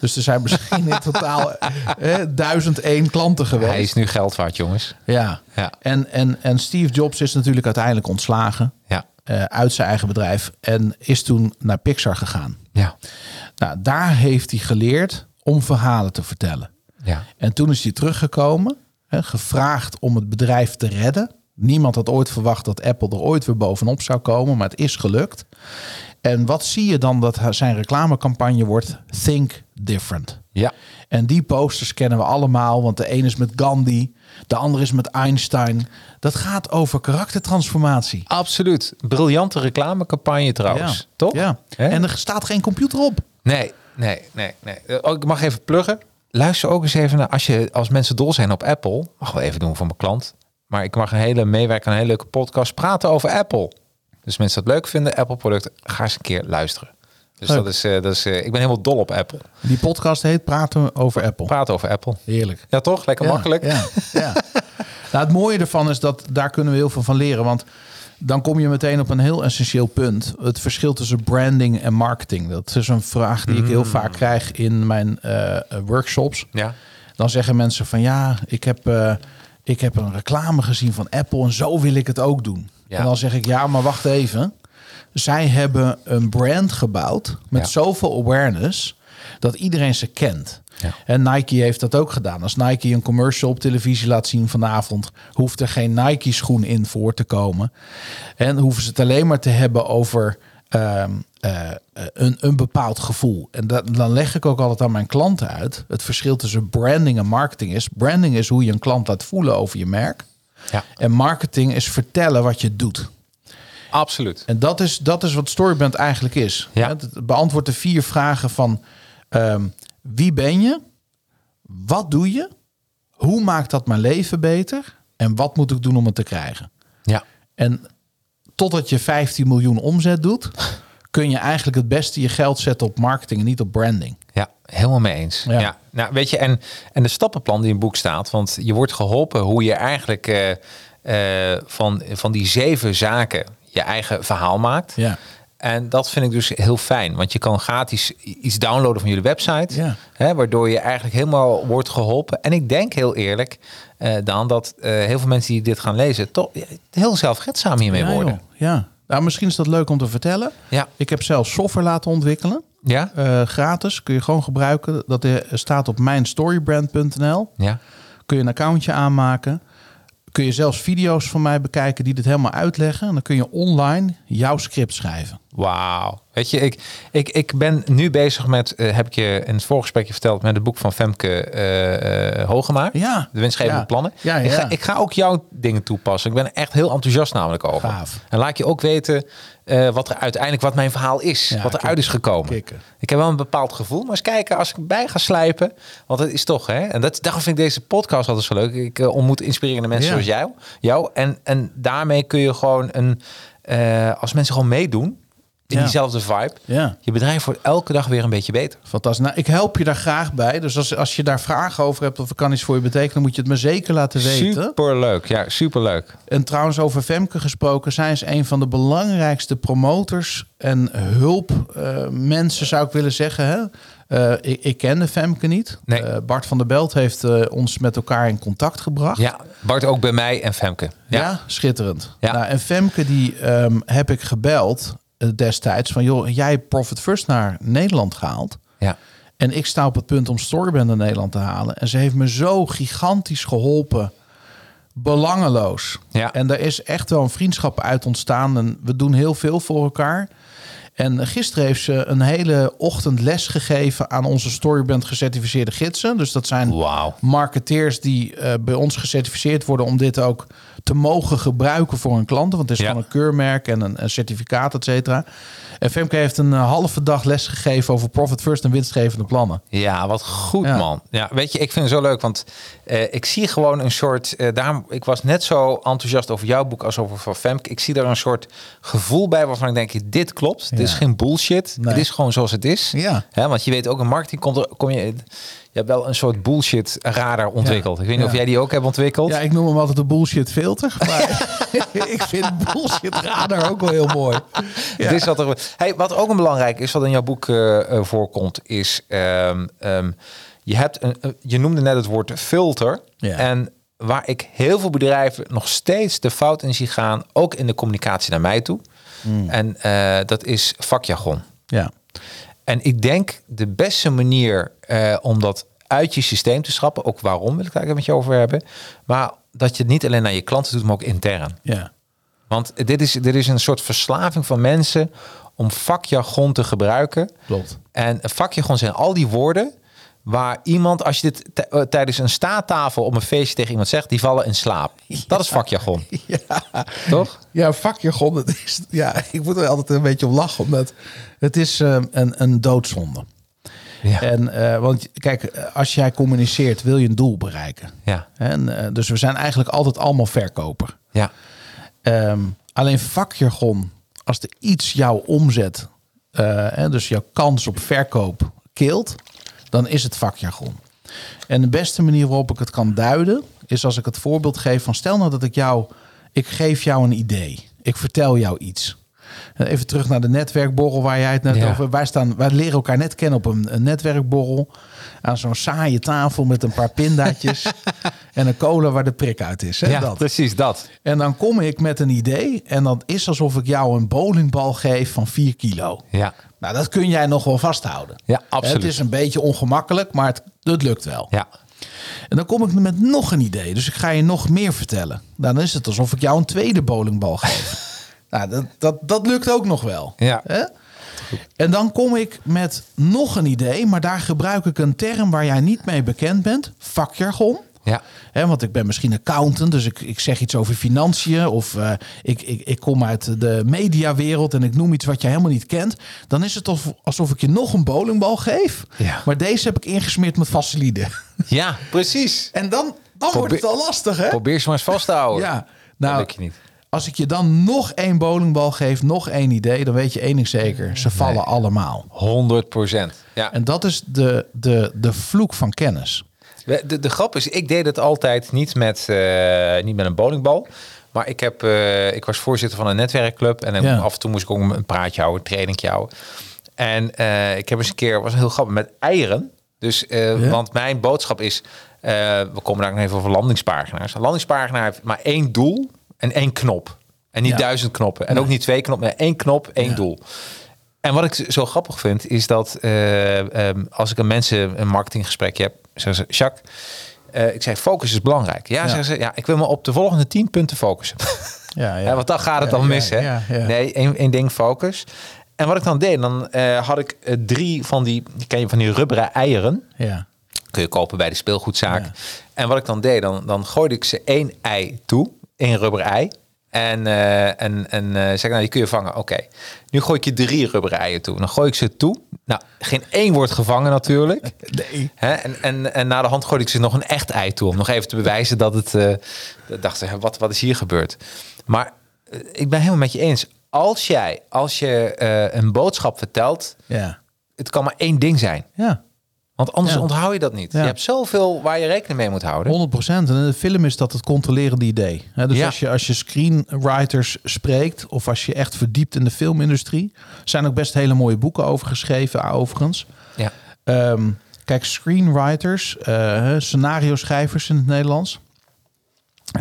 Dus er zijn misschien in totaal eh, 1001 klanten geweest. Hij is nu geld waard, jongens. Ja. Ja. En, en, en Steve Jobs is natuurlijk uiteindelijk ontslagen Ja. Eh, uit zijn eigen bedrijf en is toen naar Pixar gegaan. Ja. Nou, daar heeft hij geleerd om verhalen te vertellen. Ja. En toen is hij teruggekomen, hè, gevraagd om het bedrijf te redden. Niemand had ooit verwacht dat Apple er ooit weer bovenop zou komen, maar het is gelukt. En wat zie je dan dat zijn reclamecampagne wordt? Think different. Ja. En die posters kennen we allemaal, want de een is met Gandhi, de ander is met Einstein. Dat gaat over karaktertransformatie. Absoluut. Briljante reclamecampagne trouwens. Ja. Toch? Ja. En er staat geen computer op. Nee, nee, nee, nee. Eh, Oh, ik mag even pluggen. Luister ook eens even naar als je als mensen dol zijn op Apple. Mag wel even doen voor mijn klant. Maar ik mag een hele meewerken aan een hele leuke podcast praten over Apple. Dus mensen dat leuk vinden, Apple producten, ga eens een keer luisteren. Dus Leuk. dat is, eh, dat is eh, ik ben helemaal dol op Apple. Die podcast heet Praten over Apple. Praten over Apple. Heerlijk. Ja, toch? Lekker Ja, makkelijk. Ja, ja. nou, het mooie ervan is dat daar kunnen we heel veel van leren. Want dan kom je meteen op een heel essentieel punt. Het verschil tussen branding en marketing. Dat is een vraag die ik heel vaak krijg in mijn eh, workshops. Ja. Dan zeggen mensen van ja, ik heb, ik heb een reclame gezien van Apple en zo wil ik het ook doen. Ja. En dan zeg ik ja, maar wacht even. Zij hebben een brand gebouwd met Ja. zoveel awareness dat iedereen ze kent. Ja. En Nike heeft dat ook gedaan. Als Nike een commercial op televisie laat zien vanavond, hoeft er geen Nike schoen in voor te komen. En hoeven ze het alleen maar te hebben over ehm, eh, eh, een, een bepaald gevoel. En dat, dan leg ik ook altijd aan mijn klanten uit. Het verschil tussen branding en marketing is: branding is hoe je een klant laat voelen over je merk. Ja. En marketing is vertellen wat je doet. Absoluut. En dat is, dat is wat Storyband eigenlijk is. Ja. Het beantwoordt de vier vragen van ehm, wie ben je? Wat doe je? Hoe maakt dat mijn leven beter? En wat moet ik doen om het te krijgen? Ja. En totdat je 15 miljoen omzet doet, kun je eigenlijk het beste je geld zetten op marketing en niet op branding. Ja, helemaal mee eens. Ja. Ja. Nou, weet je, en, en de stappenplan die in het boek staat, want je wordt geholpen hoe je eigenlijk eh, eh, van, van die zeven zaken je eigen verhaal maakt. Ja. En dat vind ik dus heel fijn, want je kan gratis iets downloaden van jullie website, Ja. hè, waardoor je eigenlijk helemaal wordt geholpen. En ik denk heel eerlijk, eh dan dat eh, heel veel mensen die dit gaan lezen, toch heel zelfredzaam hiermee ja, worden. joh. ja. Nou, misschien is dat leuk om te vertellen. Ja. Ik heb zelf software laten ontwikkelen. Ja? Eh, gratis, kun je gewoon gebruiken. Dat eh, staat op mijnstorybrand.nl. Ja. Kun je een accountje aanmaken. Kun je zelfs video's van mij bekijken die dit helemaal uitleggen. En dan kun je online jouw script schrijven. Wauw. Weet je, ik, ik, ik ben nu bezig met, eh, heb ik je in het voorgesprekje verteld, met het boek van Femke Hogema. Ja. De winstgevende Ja. plannen. Ja, Ik, ga, ik ga ook jouw dingen toepassen. Ik ben echt heel enthousiast namelijk over. Gaaf. En laat je ook weten eh, wat er uiteindelijk, wat mijn verhaal is. Ja, wat er uit is gekomen. kikken. Ik heb wel een bepaald gevoel. Maar eens kijken als ik bij ga slijpen. Want het is toch, hè. En dat, daarom vind ik deze podcast altijd zo leuk. Ik eh, ontmoet inspirerende mensen Ja. zoals jou. jou en, en daarmee kun je gewoon een... eh, als mensen gewoon meedoen in Ja. diezelfde vibe. Ja. Je bedrijf wordt elke dag weer een beetje beter. Fantastisch. Nou, ik help je daar graag bij. Dus als, als je daar vragen over hebt of ik kan iets voor je betekenen, moet je het me zeker laten weten. Super leuk. Ja, super leuk. En trouwens, over Femke gesproken, zij is een van de belangrijkste promotors en hulpmensen, zou ik willen zeggen. Hè? Eh, ik, ik kende Femke niet. Nee. Eh, Bart van der Belt heeft eh, ons met elkaar in contact gebracht. Ja, Bart ook bij mij en Femke. Ja, Ja, schitterend. Ja. Nou, en Femke, die ehm, heb ik gebeld eh, destijds van... joh, jij Profit First naar Nederland gehaald. ja. En ik sta op het punt om Storyband naar Nederland te halen. En ze heeft me zo gigantisch geholpen. Belangeloos. Ja. En daar is echt wel een vriendschap uit ontstaan. En we doen heel veel voor elkaar. En gisteren heeft ze een hele ochtend les gegeven aan onze Storyband gecertificeerde gidsen. Dus dat zijn Wauw. marketeers die eh, bij ons gecertificeerd worden om dit ook te mogen gebruiken voor hun klanten. Want het is Ja. gewoon een keurmerk en een, een certificaat, et cetera. En Femke heeft een eh, halve dag les gegeven over profit first en winstgevende plannen. Ja, wat goed Ja. man. Ja, weet je, ik vind het zo leuk, want eh, ik zie gewoon een soort. eh, daarom, ik was net zo enthousiast over jouw boek als over van Femke. Ik zie daar een soort gevoel bij waarvan ik denk: dit klopt. Dit is geen bullshit. Nee. Het is gewoon zoals het is. Ja. Hè, want je weet ook in marketing komt er, kom je. Je hebt wel een soort bullshit radar ontwikkeld. Ik weet niet Ja. of jij die ook hebt ontwikkeld. Ja, ik noem hem altijd de bullshit filter. Maar ik vind bullshit radar ook wel heel mooi. Het is wat, er, hey, wat ook een belangrijk is, wat in jouw boek eh, eh, voorkomt, is ehm, ehm, je hebt een, eh, je noemde net het woord filter. Ja. En waar ik heel veel bedrijven nog steeds de fout in zie gaan, ook in de communicatie naar mij toe. Hmm. En dat is vakjargon. Ja. En ik denk de beste manier eh, om dat uit je systeem te schrappen, ook waarom wil ik daar even met je over hebben, maar dat je het niet alleen naar je klanten doet, maar ook intern. Ja. Want dit is, dit is een soort verslaving van mensen om vakjargon te gebruiken. Klopt. En vakjargon zijn al die woorden waar iemand, als je dit eh, tijdens een staattafel op een feestje tegen iemand zegt, die vallen in slaap. Dat is vakjargon. Ja. Toch? Ja, vakjargon. Is, ja, ik moet er altijd een beetje om lachen. Omdat het is eh, een, een doodzonde. Ja. En, eh, want kijk, als jij communiceert, wil je een doel bereiken. Ja. En, eh, dus we zijn eigenlijk altijd allemaal verkoper. Ja. Ehm, alleen vakjargon, als er iets jouw omzet, dus jouw kans op verkoop keelt, dan is het vakjargon. En de beste manier waarop ik het kan duiden, is als ik het voorbeeld geef van stel nou dat ik jou, ik geef jou een idee. Ik vertel jou iets. Eh, Even terug naar de netwerkborrel waar jij het net Ja. over. Wij, staan, wij leren elkaar net kennen op een, een netwerkborrel. Aan zo'n saaie tafel met een paar pindaatjes. en een cola waar de prik uit is. Hè? ja, dat. precies dat. En dan kom ik met een idee. En dat is alsof ik jou een bowlingbal geef van 4 kilo. Ja. Nou, dat kun jij nog wel vasthouden. Ja, absoluut. Het is een beetje ongemakkelijk, maar het, het lukt wel. Ja. En dan kom ik met nog een idee. Dus ik ga je nog meer vertellen. Dan is het alsof ik jou een tweede bowlingbal geef. nou, dat, dat, dat lukt ook nog wel. Ja. Hè? En dan kom ik met nog een idee, maar daar gebruik ik een term waar jij niet mee bekend bent. Vakjargon. Ja. Want ik ben misschien accountant, dus ik, ik zeg iets over financiën. Of eh, ik, ik, ik kom uit de mediawereld en ik noem iets wat je helemaal niet kent. Dan is het alsof, alsof ik je nog een bowlingbal geef. Ja. Maar deze heb ik ingesmeerd met vaseline. Ja, precies. En dan, dan wordt het al lastig, hè? Probeer ze maar eens vast te houden. Ja, nou, je niet. als ik je dan nog één bowlingbal geef, nog één idee, dan weet je één ding zeker. Ze vallen allemaal. 100 procent. Ja. En dat is de, de, de vloek van kennis. De, de, de grap is, ik deed het altijd niet met, eh, niet met een bowlingbal. Maar ik, heb, eh, ik was voorzitter van een netwerkclub. En Ja. af en toe moest ik ook een praatje houden, een trainingje houden. En eh, ik heb eens een keer, was heel grappig, met eieren. Dus, Ja. want mijn boodschap is, we komen daar nog even over landingspagina's. Een landingspagina heeft maar één doel en één knop. En niet Ja. duizend knoppen. En ook niet twee knoppen, maar één knop, één Ja. doel. En wat ik zo grappig vind, is dat eh, ehm, als ik een mensen een marketinggesprek heb, zeggen ze, Jacques, eh, ik zei, focus is belangrijk. Ja, Ja. zeggen ze, ja, ik wil me op de volgende tien punten focussen. Ja, Ja, want dan gaat het dan mis, hè? Nee, één, één ding, focus. En wat ik dan deed, dan eh, had ik drie van die, ken je van die rubberen eieren. ja. Kun je kopen bij de speelgoedzaak. Ja. En wat ik dan deed, dan, dan gooide ik ze één ei toe, één rubber ei. En, eh, en, en eh, zeg ik, nou, die kun je vangen. Oké, nu gooi ik je drie rubberen eieren toe. Dan gooi ik ze toe. Nou, geen één wordt gevangen natuurlijk. Nee. Hè? En, en, en na de hand gooide ik ze nog een echt ei toe. Om nog even te bewijzen dat het... dacht, hè, wat, wat is hier gebeurd? Maar ik ben helemaal met je eens. Als jij, als je een boodschap vertelt... Ja. Het kan maar één ding zijn. Ja. Want anders Ja. onthoud je dat niet. Ja. Je hebt zoveel waar je rekening mee moet houden. 100 procent. En in de film is dat het controlerende idee. Dus Ja. als, je, als je screenwriters spreekt, of als je echt verdiept in de filmindustrie, zijn ook best hele mooie boeken over geschreven, overigens. Ja. Ehm, kijk, screenwriters, eh, scenario schrijvers in het Nederlands,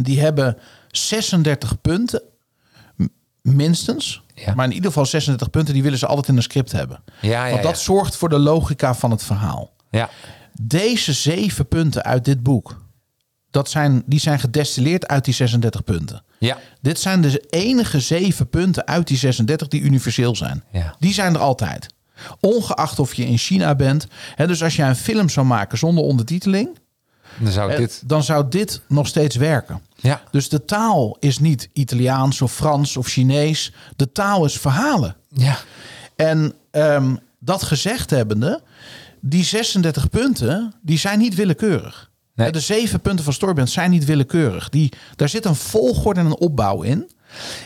die hebben 36 punten, minstens. Ja. Maar in ieder geval 36 punten, die willen ze altijd in een script hebben. Ja, ja, Want dat zorgt voor de logica van het verhaal. Ja. Deze zeven punten uit dit boek, dat zijn, die zijn gedestilleerd uit die 36 punten. Ja. Dit zijn de enige zeven punten uit die 36 die universeel zijn. Ja. Die zijn er altijd. Ongeacht of je in China bent. Hè, dus als jij een film zou maken zonder ondertiteling, Dan zou eh, dit- dan zou dit nog steeds werken. Ja. Dus de taal is niet Italiaans of Frans of Chinees. De taal is verhalen. Ja. En ehm, dat gezegd hebbende, die 36 punten, die zijn niet willekeurig. Nee. De zeven punten van Storybrand zijn niet willekeurig. Die, daar zit een volgorde en een opbouw in.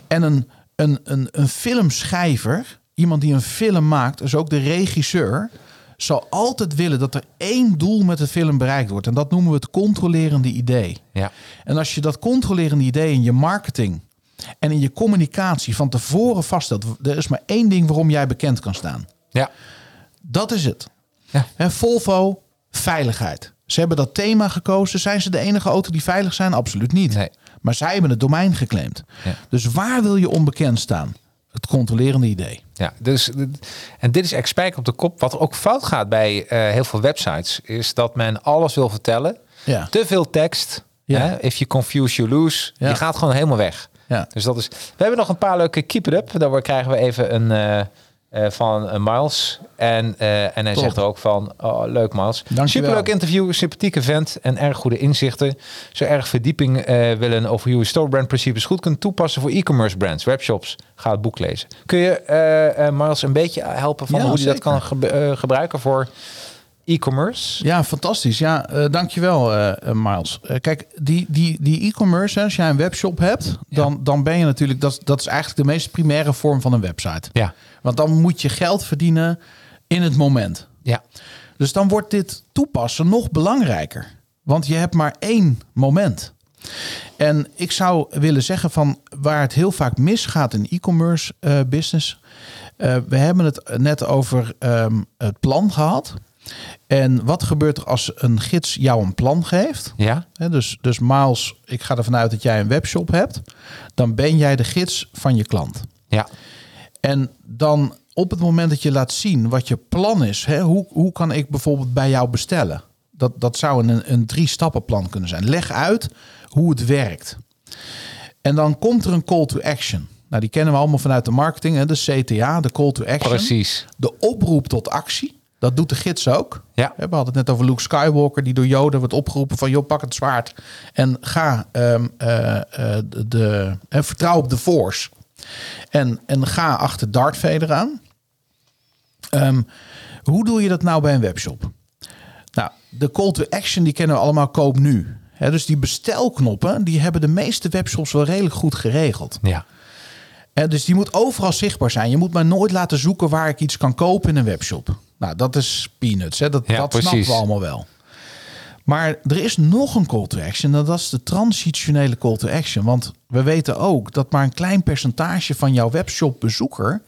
En een, een, een, een filmschrijver, iemand die een film maakt, dus ook de regisseur, zal altijd willen dat er één doel met de film bereikt wordt. En dat noemen we het controlerende idee. Ja. En als je dat controlerende idee in je marketing en in je communicatie van tevoren vaststelt, er is maar één ding waarom jij bekend kan staan. Ja. Dat is het. Ja. En Volvo, veiligheid. Ze hebben dat thema gekozen. Zijn ze de enige auto die veilig zijn? Absoluut niet. Nee. Maar zij hebben het domein geclaimd. Ja. Dus waar wil je onbekend staan? Het controlerende idee. Ja, dus, en dit is echt op de kop. Wat ook fout gaat bij eh, heel veel websites, is dat men alles wil vertellen. Ja. Te veel tekst. Ja. Hè? If you confuse, you lose. Ja. Je gaat gewoon helemaal weg. Ja. Dus dat is. We hebben nog een paar leuke keep it up. Daar krijgen we even een eh, eh, van eh, Miles. En, eh, en hij Top. zegt er ook van: oh, leuk Miles. Dankjewel. Superleuk interview, sympathieke vent en erg goede inzichten. Zo erg verdieping willen over hoe je storebrand principes goed kunt toepassen voor e-commerce brands, webshops. Ga het boek lezen. Kun je Miles een beetje helpen van Ja, hoe je dat kan gebruiken voor e-commerce? Ja, fantastisch. Ja, eh, dankjewel eh, Miles. Kijk, die, die, die e-commerce, als jij een webshop hebt, dan, dan ben je natuurlijk, dat, dat is eigenlijk de meest primaire vorm van een website. Ja. Want dan moet je geld verdienen in het moment. Ja. Dus dan wordt dit toepassen nog belangrijker. Want je hebt maar één moment. En ik zou willen zeggen van waar het heel vaak misgaat in e-commerce eh, business. eh, we hebben het net over ehm, het plan gehad. En wat gebeurt er als een gids jou een plan geeft? Ja. Dus, dus Miles, ik ga ervan uit dat jij een webshop hebt. Dan ben jij de gids van je klant. Ja. En dan op het moment dat je laat zien wat je plan is, hè, hoe, hoe kan ik bijvoorbeeld bij jou bestellen? Dat, dat zou een, een drie-stappenplan kunnen zijn. Leg uit hoe het werkt. En dan komt er een call to action. Nou, die kennen we allemaal vanuit de marketing, hè, de CTA, de call to action. Precies. De oproep tot actie. Dat doet de gids ook. Ja. We hadden het net over Luke Skywalker, die door Yoda wordt opgeroepen van... joh, pak het zwaard en ga eh, de, de, vertrouw op de Force. En, en ga achter Darth Vader aan. Ehm, hoe doe je dat nou bij een webshop? Nou, de call to action die kennen we allemaal koop nu. Dus die bestelknoppen, die hebben de meeste webshops wel redelijk goed geregeld. Ja. Hè, dus die moet overal zichtbaar zijn. Je moet maar nooit laten zoeken waar ik iets kan kopen in een webshop. Nou, dat is peanuts. Hè? Dat, Ja, dat snappen we allemaal wel. Maar er is nog een call to action. En dat is de transitionele call to action. Want we weten ook dat maar een klein percentage van jouw webshop bezoeker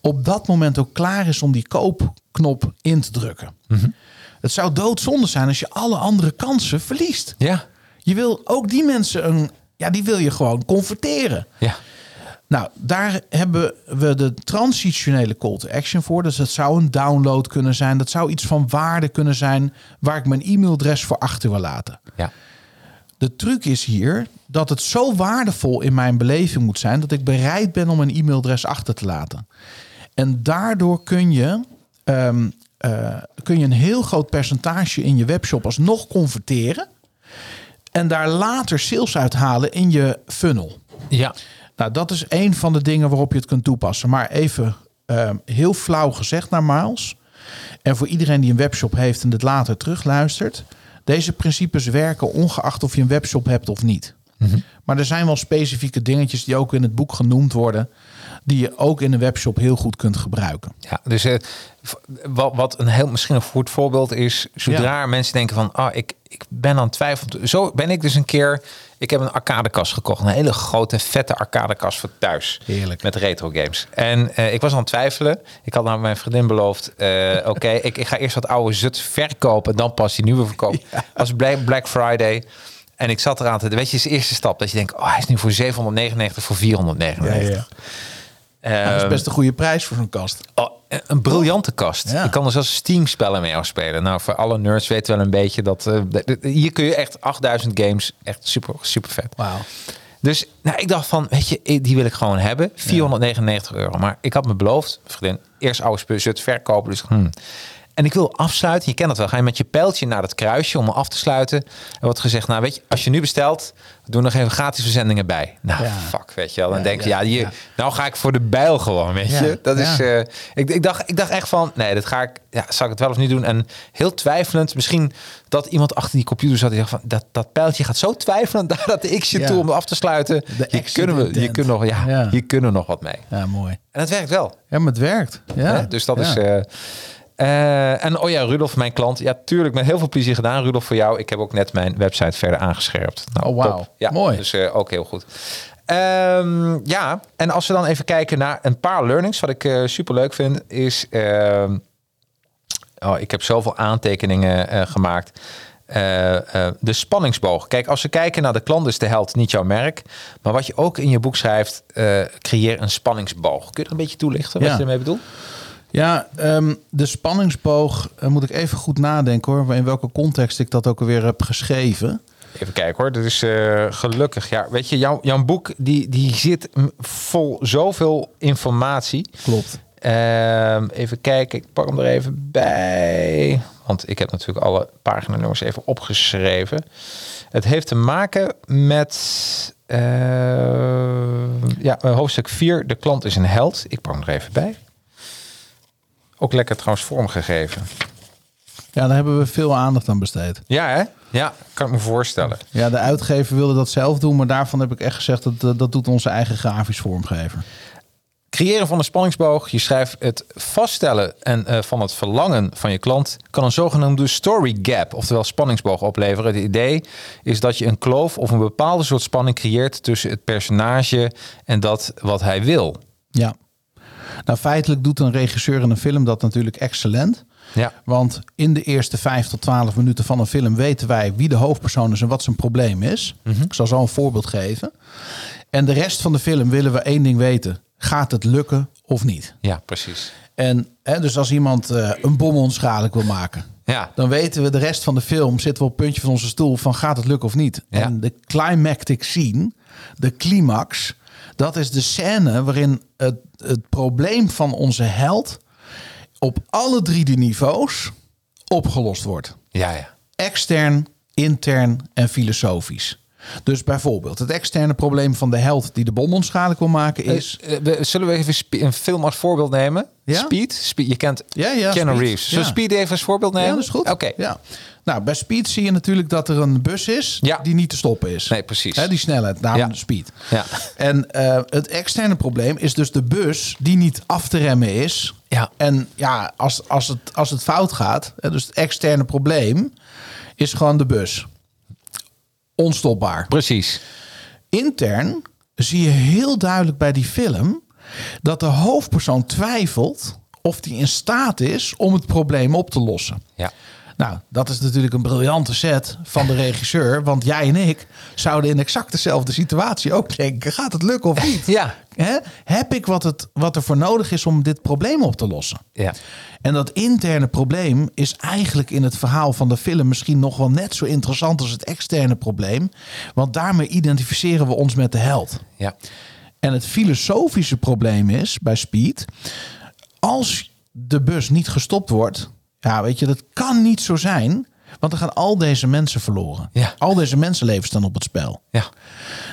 op dat moment ook klaar is om die koopknop in te drukken. Mhm. Het zou doodzonde zijn als je alle andere kansen verliest. Ja. Je wil ook die mensen een, ja, die wil je gewoon converteren. Ja. Nou, daar hebben we de transitionele call to action voor. Dus dat zou een download kunnen zijn. Dat zou iets van waarde kunnen zijn waar ik mijn e-mailadres voor achter wil laten. Ja. De truc is hier dat het zo waardevol in mijn beleving moet zijn dat ik bereid ben om een e-mailadres achter te laten. En daardoor kun je, ehm, eh, kun je een heel groot percentage in je webshop alsnog converteren. En daar later sales uithalen in je funnel. Ja. Nou, dat is een van de dingen waarop je het kunt toepassen. Maar even ehm, heel flauw gezegd naar Miles. En voor iedereen die een webshop heeft en dit later terugluistert. Deze principes werken ongeacht of je een webshop hebt of niet. Maar er zijn wel specifieke dingetjes die ook in het boek genoemd worden. Die je ook in een webshop heel goed kunt gebruiken. Ja, dus eh, wat, wat een heel misschien een goed voorbeeld is, zodra mensen denken van, ah, ik, ik ben aan het twijfelen. Zo ben ik dus een keer, ik heb een arcadekast gekocht, een hele grote vette arcadekast voor thuis, Heerlijk. met retro games. En eh, ik was aan het twijfelen. Ik had naar mijn vriendin beloofd, eh, oké, ik, ik ga eerst wat oude zut verkopen, en dan pas die nieuwe verkopen. Als Black, Black Friday. En ik zat eraan te, weet je, is de eerste stap dat je denkt, oh, hij is nu voor 799 voor 499. Nou, dat is Ehm, best een goede prijs voor zo'n kast. Oh, een briljante kast. Ja. Je kan er zelfs Steam-spellen mee afspelen. Nou, voor alle nerds weten wel een beetje dat... eh, de- hier kun je echt 8000 games. Echt super, super vet. Wauw. Dus nou, ik dacht van, weet je, eh, die wil ik gewoon hebben. 499 euro. Maar ik had me beloofd, vriendin, eerst oude spullen verkopen. Dus, hmm. En ik wil afsluiten. Je kent het wel. Ga je met je pijltje naar het kruisje om af te sluiten. En wordt gezegd, nou weet je, als je nu bestelt, doe nog even gratis verzendingen bij. Nou, Ja. fuck, weet je wel. Dan Ja, denk je, ja, ja, hier, nou ga ik voor de bijl gewoon, weet je. Dat is, eh, ik, ik, dacht, ik dacht echt van, nee, dat ga ik, ja, zal ik het wel of niet doen? En heel twijfelend, misschien dat iemand achter die computer zat die dacht van, dat, dat pijltje gaat zo twijfelend naar dat X'je toe om af te sluiten. Hier kunnen, we, hier, accident. kunnen nog, ja, hier kunnen we nog wat mee. Ja, mooi. En het werkt wel. Ja, maar het werkt. Ja. Dus dat is. eh, eh, en oh ja, Rudolf, mijn klant. Ja, tuurlijk, met heel veel plezier gedaan. Rudolf, voor jou. Ik heb ook net mijn website verder aangescherpt. Nou, Oh, wauw. Ja, Mooi. Dus eh, ook heel goed. Ehm, ja, en als we dan even kijken naar een paar learnings. Wat ik eh super leuk vind, is. ehm, oh, ik heb zoveel aantekeningen gemaakt. De spanningsboog. Kijk, als we kijken naar de klant is de held, niet jouw merk. Maar wat je ook in je boek schrijft, creëer een spanningsboog. Kun je er een beetje toelichten wat Ja. je ermee bedoelt? Ja, ehm, de spanningsboog, eh, moet ik even goed nadenken hoor, in welke context ik dat ook alweer heb geschreven. Even kijken hoor. Dat is eh, gelukkig. Ja, weet je, jouw, jouw boek die, die zit vol zoveel informatie. Klopt. Ehm, even kijken, ik pak hem er even bij. Want ik heb natuurlijk alle paginanummers even opgeschreven. Het heeft te maken met eh, ja, hoofdstuk 4. De klant is een held. Ik pak hem er even bij. Ook lekker trouwens vormgegeven. Ja, daar hebben we veel aandacht aan besteed. Ja, hè? Ja, kan ik me voorstellen. Ja, de uitgever wilde dat zelf doen, maar daarvan heb ik echt gezegd dat dat doet onze eigen grafisch vormgever. Creëren van een spanningsboog. Je schrijft het vaststellen en eh, van het verlangen van je klant kan een zogenoemde story gap, oftewel spanningsboog opleveren. Het idee is dat je een kloof of een bepaalde soort spanning creëert tussen het personage en dat wat hij wil. Ja. Nou, feitelijk doet een regisseur in een film dat natuurlijk excellent. Ja. Want in de eerste 5 tot 12 minuten van een film weten wij wie de hoofdpersoon is en wat zijn probleem is. Ik zal zo een voorbeeld geven. En de rest van de film willen we één ding weten. Gaat het lukken of niet? Ja, precies. En hè, dus als iemand eh, een bom onschadelijk wil maken, Ja. dan weten we de rest van de film zitten we op het puntje van onze stoel van gaat het lukken of niet. Ja. En de climactic scene, de climax, dat is de scène waarin het, het probleem van onze held op alle drie de niveaus opgelost wordt. Ja, ja. Extern, intern en filosofisch. Dus bijvoorbeeld het externe probleem van de held die de bom onschadelijk wil maken is... Eh, we- zullen we even een film als voorbeeld nemen? Ja? Speed? Speed. Je kent Ja, ja, Keanu. Reeves. Zullen Ja. Speed even als voorbeeld nemen? Ja, dat is goed. Oké. Ja. Nou, bij Speed zie je natuurlijk dat er een bus is Ja. die niet te stoppen is. Nee, precies. Die snelheid, daarom Ja. Speed. Ja. En eh, het externe probleem is dus de bus die niet af te remmen is. Ja. En ja, als, als, het, als het fout gaat, dus het externe probleem is gewoon de bus. Onstopbaar. Precies. Intern zie je heel duidelijk bij die film dat de hoofdpersoon twijfelt of die in staat is om het probleem op te lossen. Ja. Nou, dat is natuurlijk een briljante set van de regisseur. Want jij en ik zouden in exact dezelfde situatie ook denken: gaat het lukken of niet? Ja. Heb ik wat, het, wat er voor nodig is om dit probleem op te lossen? Ja. En dat interne probleem is eigenlijk in het verhaal van de film misschien nog wel net zo interessant als het externe probleem. Want daarmee identificeren we ons met de held. Ja. En het filosofische probleem is bij Speed, als de bus niet gestopt wordt, ja, weet je, dat kan niet zo zijn, want dan gaan al deze mensen verloren. Ja. Al deze mensenlevens staan op het spel. Ja.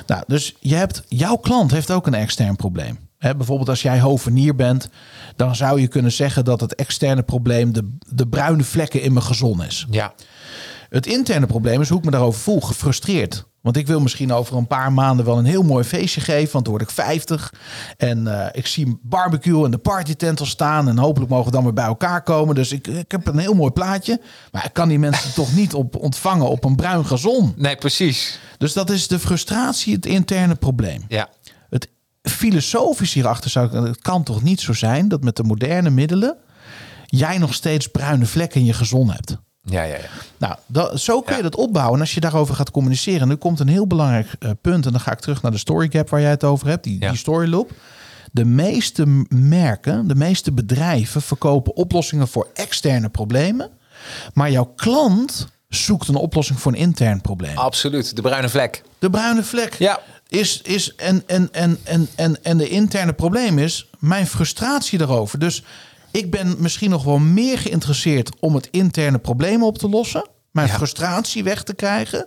Nou, dus je hebt, jouw klant heeft ook een extern probleem. Hè, bijvoorbeeld als jij hovenier bent, dan zou je kunnen zeggen dat het externe probleem de, de bruine vlekken in mijn gezon is. Ja. Het interne probleem is hoe ik me daarover voel, gefrustreerd. Want ik wil misschien over een paar maanden wel een heel mooi feestje geven, want dan word ik 50. En eh, ik zie barbecue en de partytent al staan. En hopelijk mogen we dan weer bij elkaar komen. Dus ik, ik heb een heel mooi plaatje. Maar ik kan die mensen toch niet op ontvangen op een bruin gazon. Nee, precies. Dus dat is de frustratie, het interne probleem. Ja. Het filosofisch hierachter zou ik, het kan toch niet zo zijn dat met de moderne middelen jij nog steeds bruine vlekken in je gezon hebt. Ja, ja, ja. Nou, dat, zo kun je Ja. dat opbouwen. En als je daarover gaat communiceren, nu komt een heel belangrijk eh, punt. En dan ga ik terug naar de story gap waar jij het over hebt, die, Ja. die story loop. De meeste merken, de meeste bedrijven verkopen oplossingen voor externe problemen. Maar jouw klant zoekt een oplossing voor een intern probleem. Absoluut. De bruine vlek. De bruine vlek Ja. is, is en, en, en, en, en, en de interne probleem is mijn frustratie daarover. Dus Ik ben misschien nog wel meer geïnteresseerd om het interne probleem op te lossen. Mijn Ja. frustratie weg te krijgen.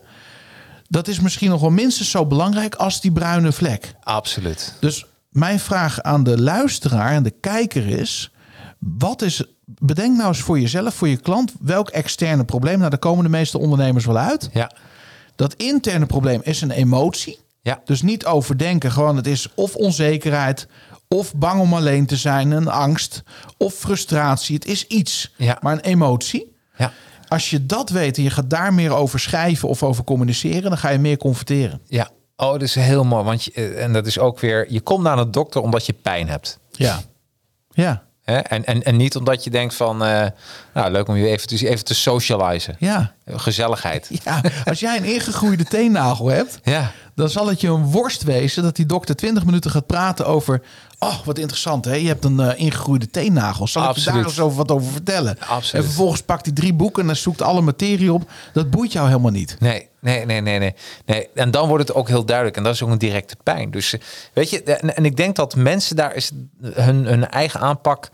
Dat is misschien nog wel minstens zo belangrijk als die bruine vlek. Absoluut. Dus mijn vraag aan de luisteraar en de kijker is: wat is. Bedenk nou eens voor jezelf, voor je klant, welk externe probleem. Nou, daar komen de meeste ondernemers wel uit. Ja. Dat interne probleem is een emotie. Ja. Dus niet overdenken, gewoon het is of onzekerheid, of bang om alleen te zijn, een angst, of frustratie. Het is iets, Ja. maar een emotie. Ja. Als je dat weet en je gaat daar meer over schrijven of over communiceren, dan ga je meer converteren. Ja. Oh, dat is heel mooi. Want je, eh, en dat is ook weer, je komt naar de dokter omdat je pijn hebt. Ja. Ja. En, en, en niet omdat je denkt van, eh, nou leuk om je even te, even te socializen. Ja. Gezelligheid. Ja, als jij een ingegroeide teennagel hebt, Ja. Dan zal het je een worst wezen dat die dokter 20 minuten gaat praten over. Oh, wat interessant, hè? Je hebt een eh, ingegroeide teennagel. Zal ik je daar eens over wat over vertellen? Absoluut. En vervolgens pakt hij drie boeken en zoekt alle materie op. Dat boeit jou helemaal niet. Nee, nee, nee, nee, nee, nee. En dan wordt het ook heel duidelijk. En dat is ook een directe pijn. Dus eh, weet je, en, ik denk dat mensen daar is hun, hun eigen aanpak.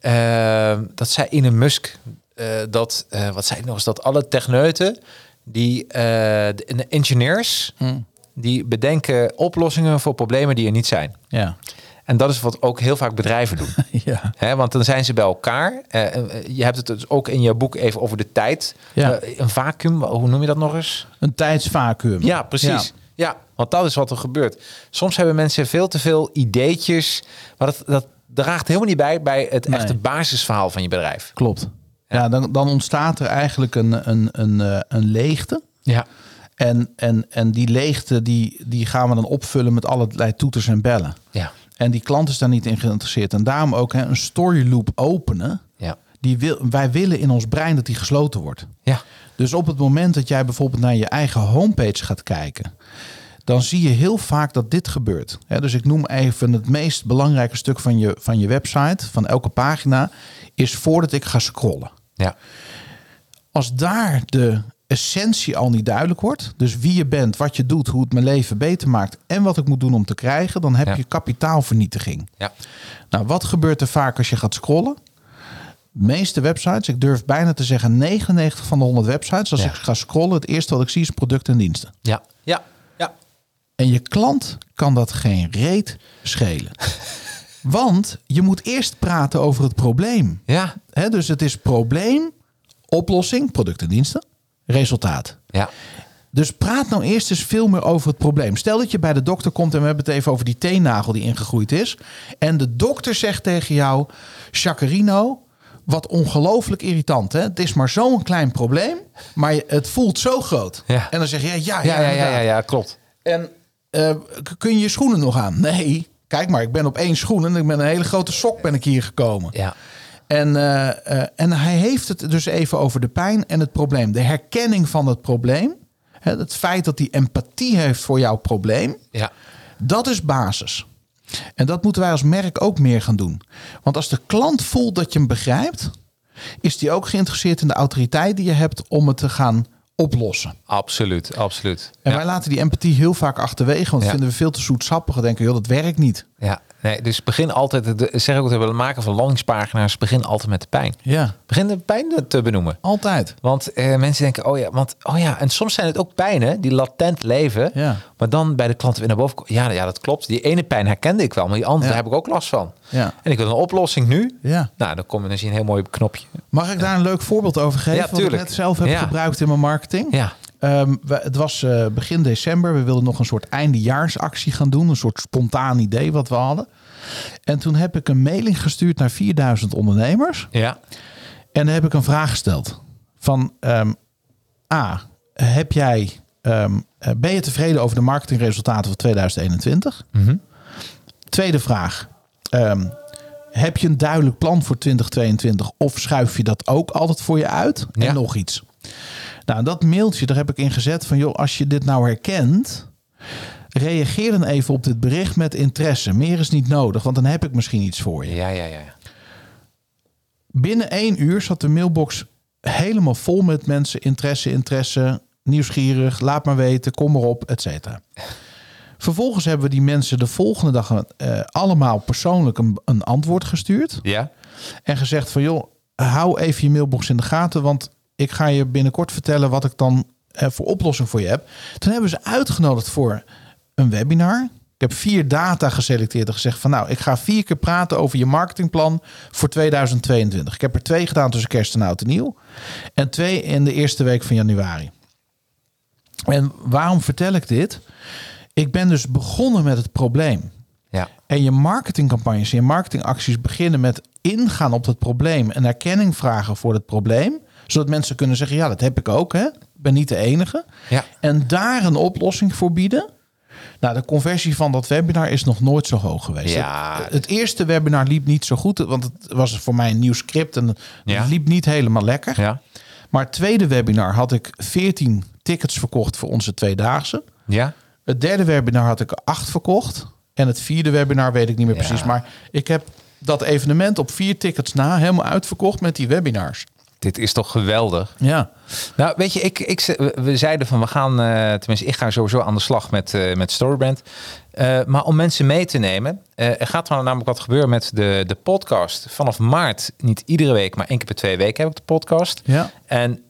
eh, dat zei Ine Musk. eh, dat, wat zei ik nog eens? Dat alle techneuten, die de, engineers, die bedenken oplossingen voor problemen die er niet zijn. Ja. En dat is wat ook heel vaak bedrijven doen. Ja. Want dan zijn ze bij elkaar. Eh, eh, je hebt het dus ook in je boek even over de tijd. Ja. Eh, een vacuüm, hoe noem je dat nog eens? Een tijdsvacuum. Ja, precies. Ja. want dat is wat er gebeurt. Soms hebben mensen veel te veel ideetjes, maar dat, dat draagt helemaal niet bij bij het Nee. echte basisverhaal van je bedrijf. Klopt. Ja, dan, dan ontstaat er eigenlijk een, een, een, een leegte. Ja, En, en, en die leegte die, die gaan we dan opvullen met allerlei toeters en bellen. ja, En die klant is daar niet in geïnteresseerd. En daarom ook hè, een story loop openen. ja, Die wil, wij willen in ons brein dat die gesloten wordt. ja, Dus op het moment dat jij bijvoorbeeld naar je eigen homepage gaat kijken, dan zie je heel vaak dat dit gebeurt. Dus ik noem even het meest belangrijke stuk van je, van je website, van elke pagina, is voordat ik ga scrollen. ja, Als daar de essentie al niet duidelijk wordt, dus wie je bent, wat je doet, hoe het mijn leven beter maakt en wat ik moet doen om te krijgen, dan heb Ja. je kapitaalvernietiging. ja, Nou, wat gebeurt er vaak als je gaat scrollen? De meeste websites, ik durf bijna te zeggen 99 van de 100 websites, als Ja. ik ga scrollen, het eerste wat ik zie is producten en diensten. ja, ja, ja. En je klant kan dat geen reet schelen. Want je moet eerst praten over het probleem. Ja, dus het is probleem, oplossing, producten en diensten, resultaat. ja, Dus praat nou eerst eens veel meer over het probleem. Stel dat je bij de dokter komt en we hebben het even over die teennagel die ingegroeid is. En de dokter zegt tegen jou, Chacarino, wat ongelooflijk irritant. Hè? Het is maar zo'n klein probleem, maar het voelt zo groot. Ja. En dan zeg je, ja, ja, ja, ja, ja, klopt. En eh, kun je je schoenen nog aan? Nee. Kijk maar, ik ben op één schoen en ik ben een hele grote sok ben ik hier gekomen. Ja, En, eh, eh, en hij heeft het dus even over de pijn en het probleem. De herkenning van het probleem. Hè, het feit dat hij empathie heeft voor jouw probleem. ja, Dat is basis. En dat moeten wij als merk ook meer gaan doen. Want als de klant voelt dat je hem begrijpt, is die ook geïnteresseerd in de autoriteit die je hebt om het te gaan oplossen. absoluut, absoluut. En ja. wij laten die empathie heel vaak achterwege, want Ja. vinden we veel te zoetsappig. en Denken, joh, dat werkt niet. Ja, nee, dus begin altijd, de, zeg ik ook, het maken van landingspagina's, begin altijd met de pijn. Ja, Begin de pijn te benoemen. altijd. Want eh, mensen denken, oh ja, want oh ja, en soms zijn het ook pijnen die latent leven. Ja. Maar dan bij de klant weer naar boven komen. Ja, ja, dat klopt. Die ene pijn herkende ik wel, maar die andere Ja. heb ik ook last van. Ja. En ik wil een oplossing nu. Ja. Nou, dan kom je dan zie je een heel mooi knopje. Mag ik daar een leuk voorbeeld over geven? Ja, wat ik net zelf heb gebruikt in mijn marketing. Ja, Ehm, we- het was eh, begin december. We wilden nog een soort eindejaarsactie gaan doen. Een soort spontaan idee wat we hadden. En toen heb ik een mailing gestuurd naar 4000 ondernemers. ja, En dan heb ik een vraag gesteld. Van ehm, A, heb jij, ehm, eh, ben je tevreden over de marketingresultaten van 2021? Mhm. Tweede vraag. heb je een duidelijk plan voor 2022 of schuif je dat ook altijd voor je uit? Ja. En nog iets. Nou, dat mailtje, daar heb ik in gezet van... joh, als je dit nou herkent... reageer dan even op dit bericht met interesse. Meer is niet nodig, want dan heb ik misschien iets voor je. ja, ja, ja. Binnen één uur zat de mailbox helemaal vol met mensen. Interesse, interesse, nieuwsgierig, laat maar weten, kom erop, et cetera. Vervolgens hebben we die mensen de volgende dag eh, allemaal persoonlijk een, een antwoord gestuurd. Ja, En gezegd van joh, hou even je mailbox in de gaten. Want ik ga je binnenkort vertellen wat ik dan eh, voor oplossing voor je heb. Toen hebben ze uitgenodigd voor een webinar. Ik heb vier data geselecteerd en gezegd van nou, ik ga vier keer praten over je marketingplan voor 2022. Ik heb er twee gedaan tussen kerst en oud en nieuw. En twee in de eerste week van januari. En waarom vertel ik dit? Ik ben dus begonnen met het probleem. Ja. En je marketingcampagnes en je marketingacties beginnen met ingaan op het probleem en erkenning vragen voor het probleem. Zodat mensen kunnen zeggen, ja, dat heb ik ook. Hè? Ik ben niet de enige. Ja. En daar een oplossing voor bieden. Nou, de conversie van dat webinar is nog nooit zo hoog geweest. Ja. Het, het eerste webinar liep niet zo goed, want het was voor mij een nieuw script en Ja. het liep niet helemaal lekker. Ja. Maar het tweede webinar had ik 14 tickets verkocht voor onze tweedaagse. Ja. Het derde webinar had ik acht verkocht. En het vierde webinar weet ik niet meer precies. Maar ik heb dat evenement op vier tickets na helemaal uitverkocht met die webinars. Dit is toch geweldig. Ja, Nou, weet je, ik, ik, we- zeiden van we gaan, eh, tenminste, ik ga sowieso aan de slag met, eh met Storybrand. Eh, maar om mensen mee te nemen, er gaat er namelijk wat gebeuren met de, de podcast. Vanaf maart, niet iedere week, maar één keer per twee weken heb ik de podcast. Ja. En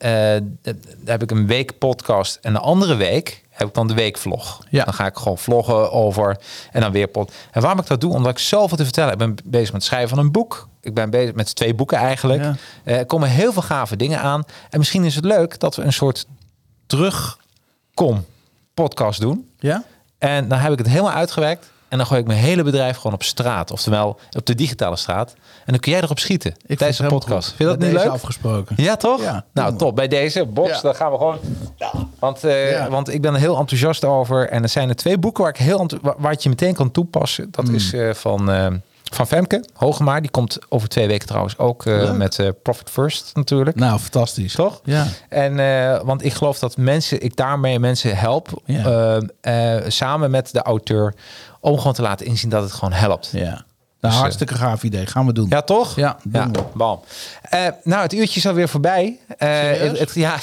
d- dan heb ik een week podcast en de andere week heb ik dan de weekvlog. Ja. Dan ga ik gewoon vloggen over en dan weer pod. En waarom ik dat doe? Omdat ik zoveel te vertellen heb. Ik ben bezig met het schrijven van een boek. Ik ben bezig met twee boeken eigenlijk. Ja. Eh, er komen heel veel gave dingen aan. En misschien is het leuk dat we een soort terugkom podcast doen. ja? En dan heb ik het helemaal uitgewerkt. En dan gooi ik mijn hele bedrijf gewoon op straat. Oftewel op de digitale straat. En dan kun jij erop schieten Ik tijdens de podcast. helemaal Vind je dat goed. niet leuk? afgesproken. Ja, toch? Ja, nou, top. Bij deze box, Ja. dan gaan we gewoon... Want, eh, Ja. want ik ben er heel enthousiast over. En er zijn er twee boeken waar, ik heel waar, je meteen kan toepassen. Dat Hmm. is eh, van, eh, van Femke Hogemaar. Die komt over twee weken trouwens ook met Profit First natuurlijk. Nou, fantastisch. Toch? Ja. En want ik geloof dat mensen, ik daarmee mensen help Ja. samen met de auteur om gewoon te laten inzien dat het gewoon helpt. Ja. Nou, Dus, hartstikke gaaf idee. Gaan we doen. toch? Ja, doen ja. Bam. Eh, nou, het uurtje is alweer voorbij. Eh, het, het- ja,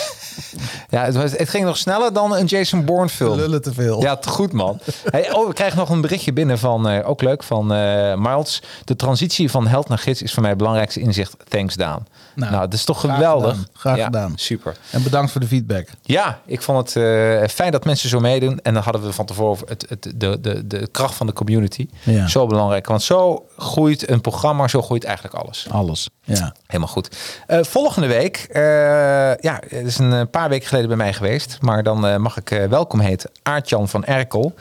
ja het, het ging nog sneller dan een Jason Bourne film. Lullen te veel. Ja, te goed man. Hey, oh, we krijgen nog een berichtje binnen van, eh, ook leuk, van eh Miles. De transitie van held naar gids is voor mij het belangrijkste inzicht. Thanks Daan. Nou, Nou, dat is toch geweldig. gedaan. Graag Ja, gedaan. Super. En bedankt voor de feedback. Ja, ik vond het eh, fijn dat mensen zo meedoen. En dan hadden we van tevoren het, het, de, de, de kracht van de community. Ja. Zo belangrijk. Want zo groeit een programma, zo groeit eigenlijk alles. Alles. Ja. Helemaal goed. Eh, volgende week, eh, ja, het is een paar weken geleden bij mij geweest. Maar dan mag ik welkom heten Aartjan van Erkel.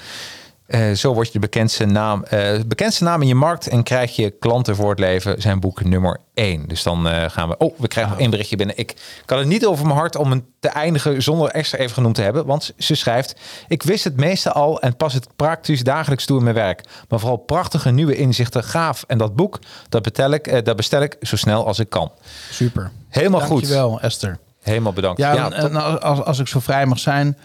Eh, zo word je de bekendste naam, eh, bekendste naam in je markt en krijg je klanten voor het leven. Zijn boek nummer 1. Dus dan eh, gaan we. Oh, we krijgen nog één berichtje binnen. Ik kan het niet over mijn hart om het te eindigen zonder extra even genoemd te hebben. Want ze schrijft: Ik wist het meeste al en pas het praktisch dagelijks toe in mijn werk. Maar vooral prachtige nieuwe inzichten, gaaf. En dat boek, dat bestel ik, dat bestel ik zo snel als ik kan. Super. Helemaal goed. Dankjewel, Esther. Helemaal bedankt. Ja, Ja, en, top. en als, als ik zo vrij mag zijn,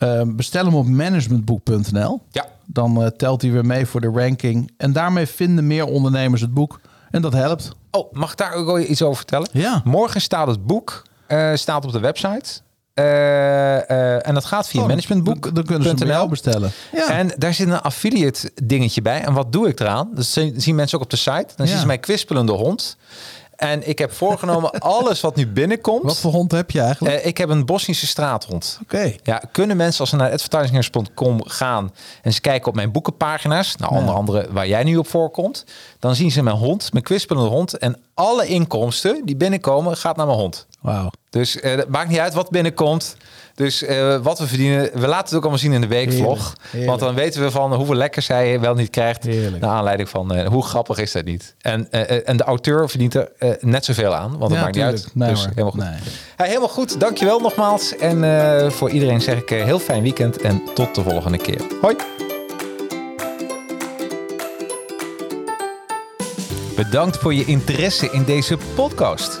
eh, bestel hem op managementboek.nl. ja. Dan eh, telt hij weer mee voor de ranking. En daarmee vinden meer ondernemers het boek. En dat helpt. Oh, mag ik daar ook iets over vertellen? Ja. Morgen staat het boek eh, staat op de website. Eh, en dat gaat via Oh, managementboek. Dan, kunnen ze hem jou bestellen. Ja. En daar zit een affiliate dingetje bij. En wat doe ik eraan? Dat zien zien mensen ook op de site. Dan zien Ja. ze mijn kwispelende hond. En ik heb voorgenomen alles wat nu binnenkomt. Wat voor hond heb je eigenlijk? Eh, ik heb een Bosnische straathond. Oké. Ja, kunnen mensen als ze naar advertisingers.com gaan en ze kijken op mijn boekenpagina's, nou onder andere waar jij nu op voorkomt, dan zien ze mijn hond, mijn kwispelende hond en alle inkomsten die binnenkomen gaat naar mijn hond. Wauw. Dus eh, het maakt niet uit wat binnenkomt. Dus eh, wat we verdienen, we laten het ook allemaal zien in de weekvlog. Want dan weten we van hoeveel lekkers hij wel niet krijgt. Heerlijk. Naar aanleiding van eh, hoe grappig is dat niet. En, eh, eh, en de auteur verdient er eh, net zoveel aan. Want dat Ja, maakt niet uit. Nee, dus hoor. helemaal goed. Nee. Hey, helemaal goed. Dankjewel nogmaals. En eh, voor iedereen zeg ik eh, heel fijn weekend. En tot de volgende keer. Hoi. Bedankt voor je interesse in deze podcast.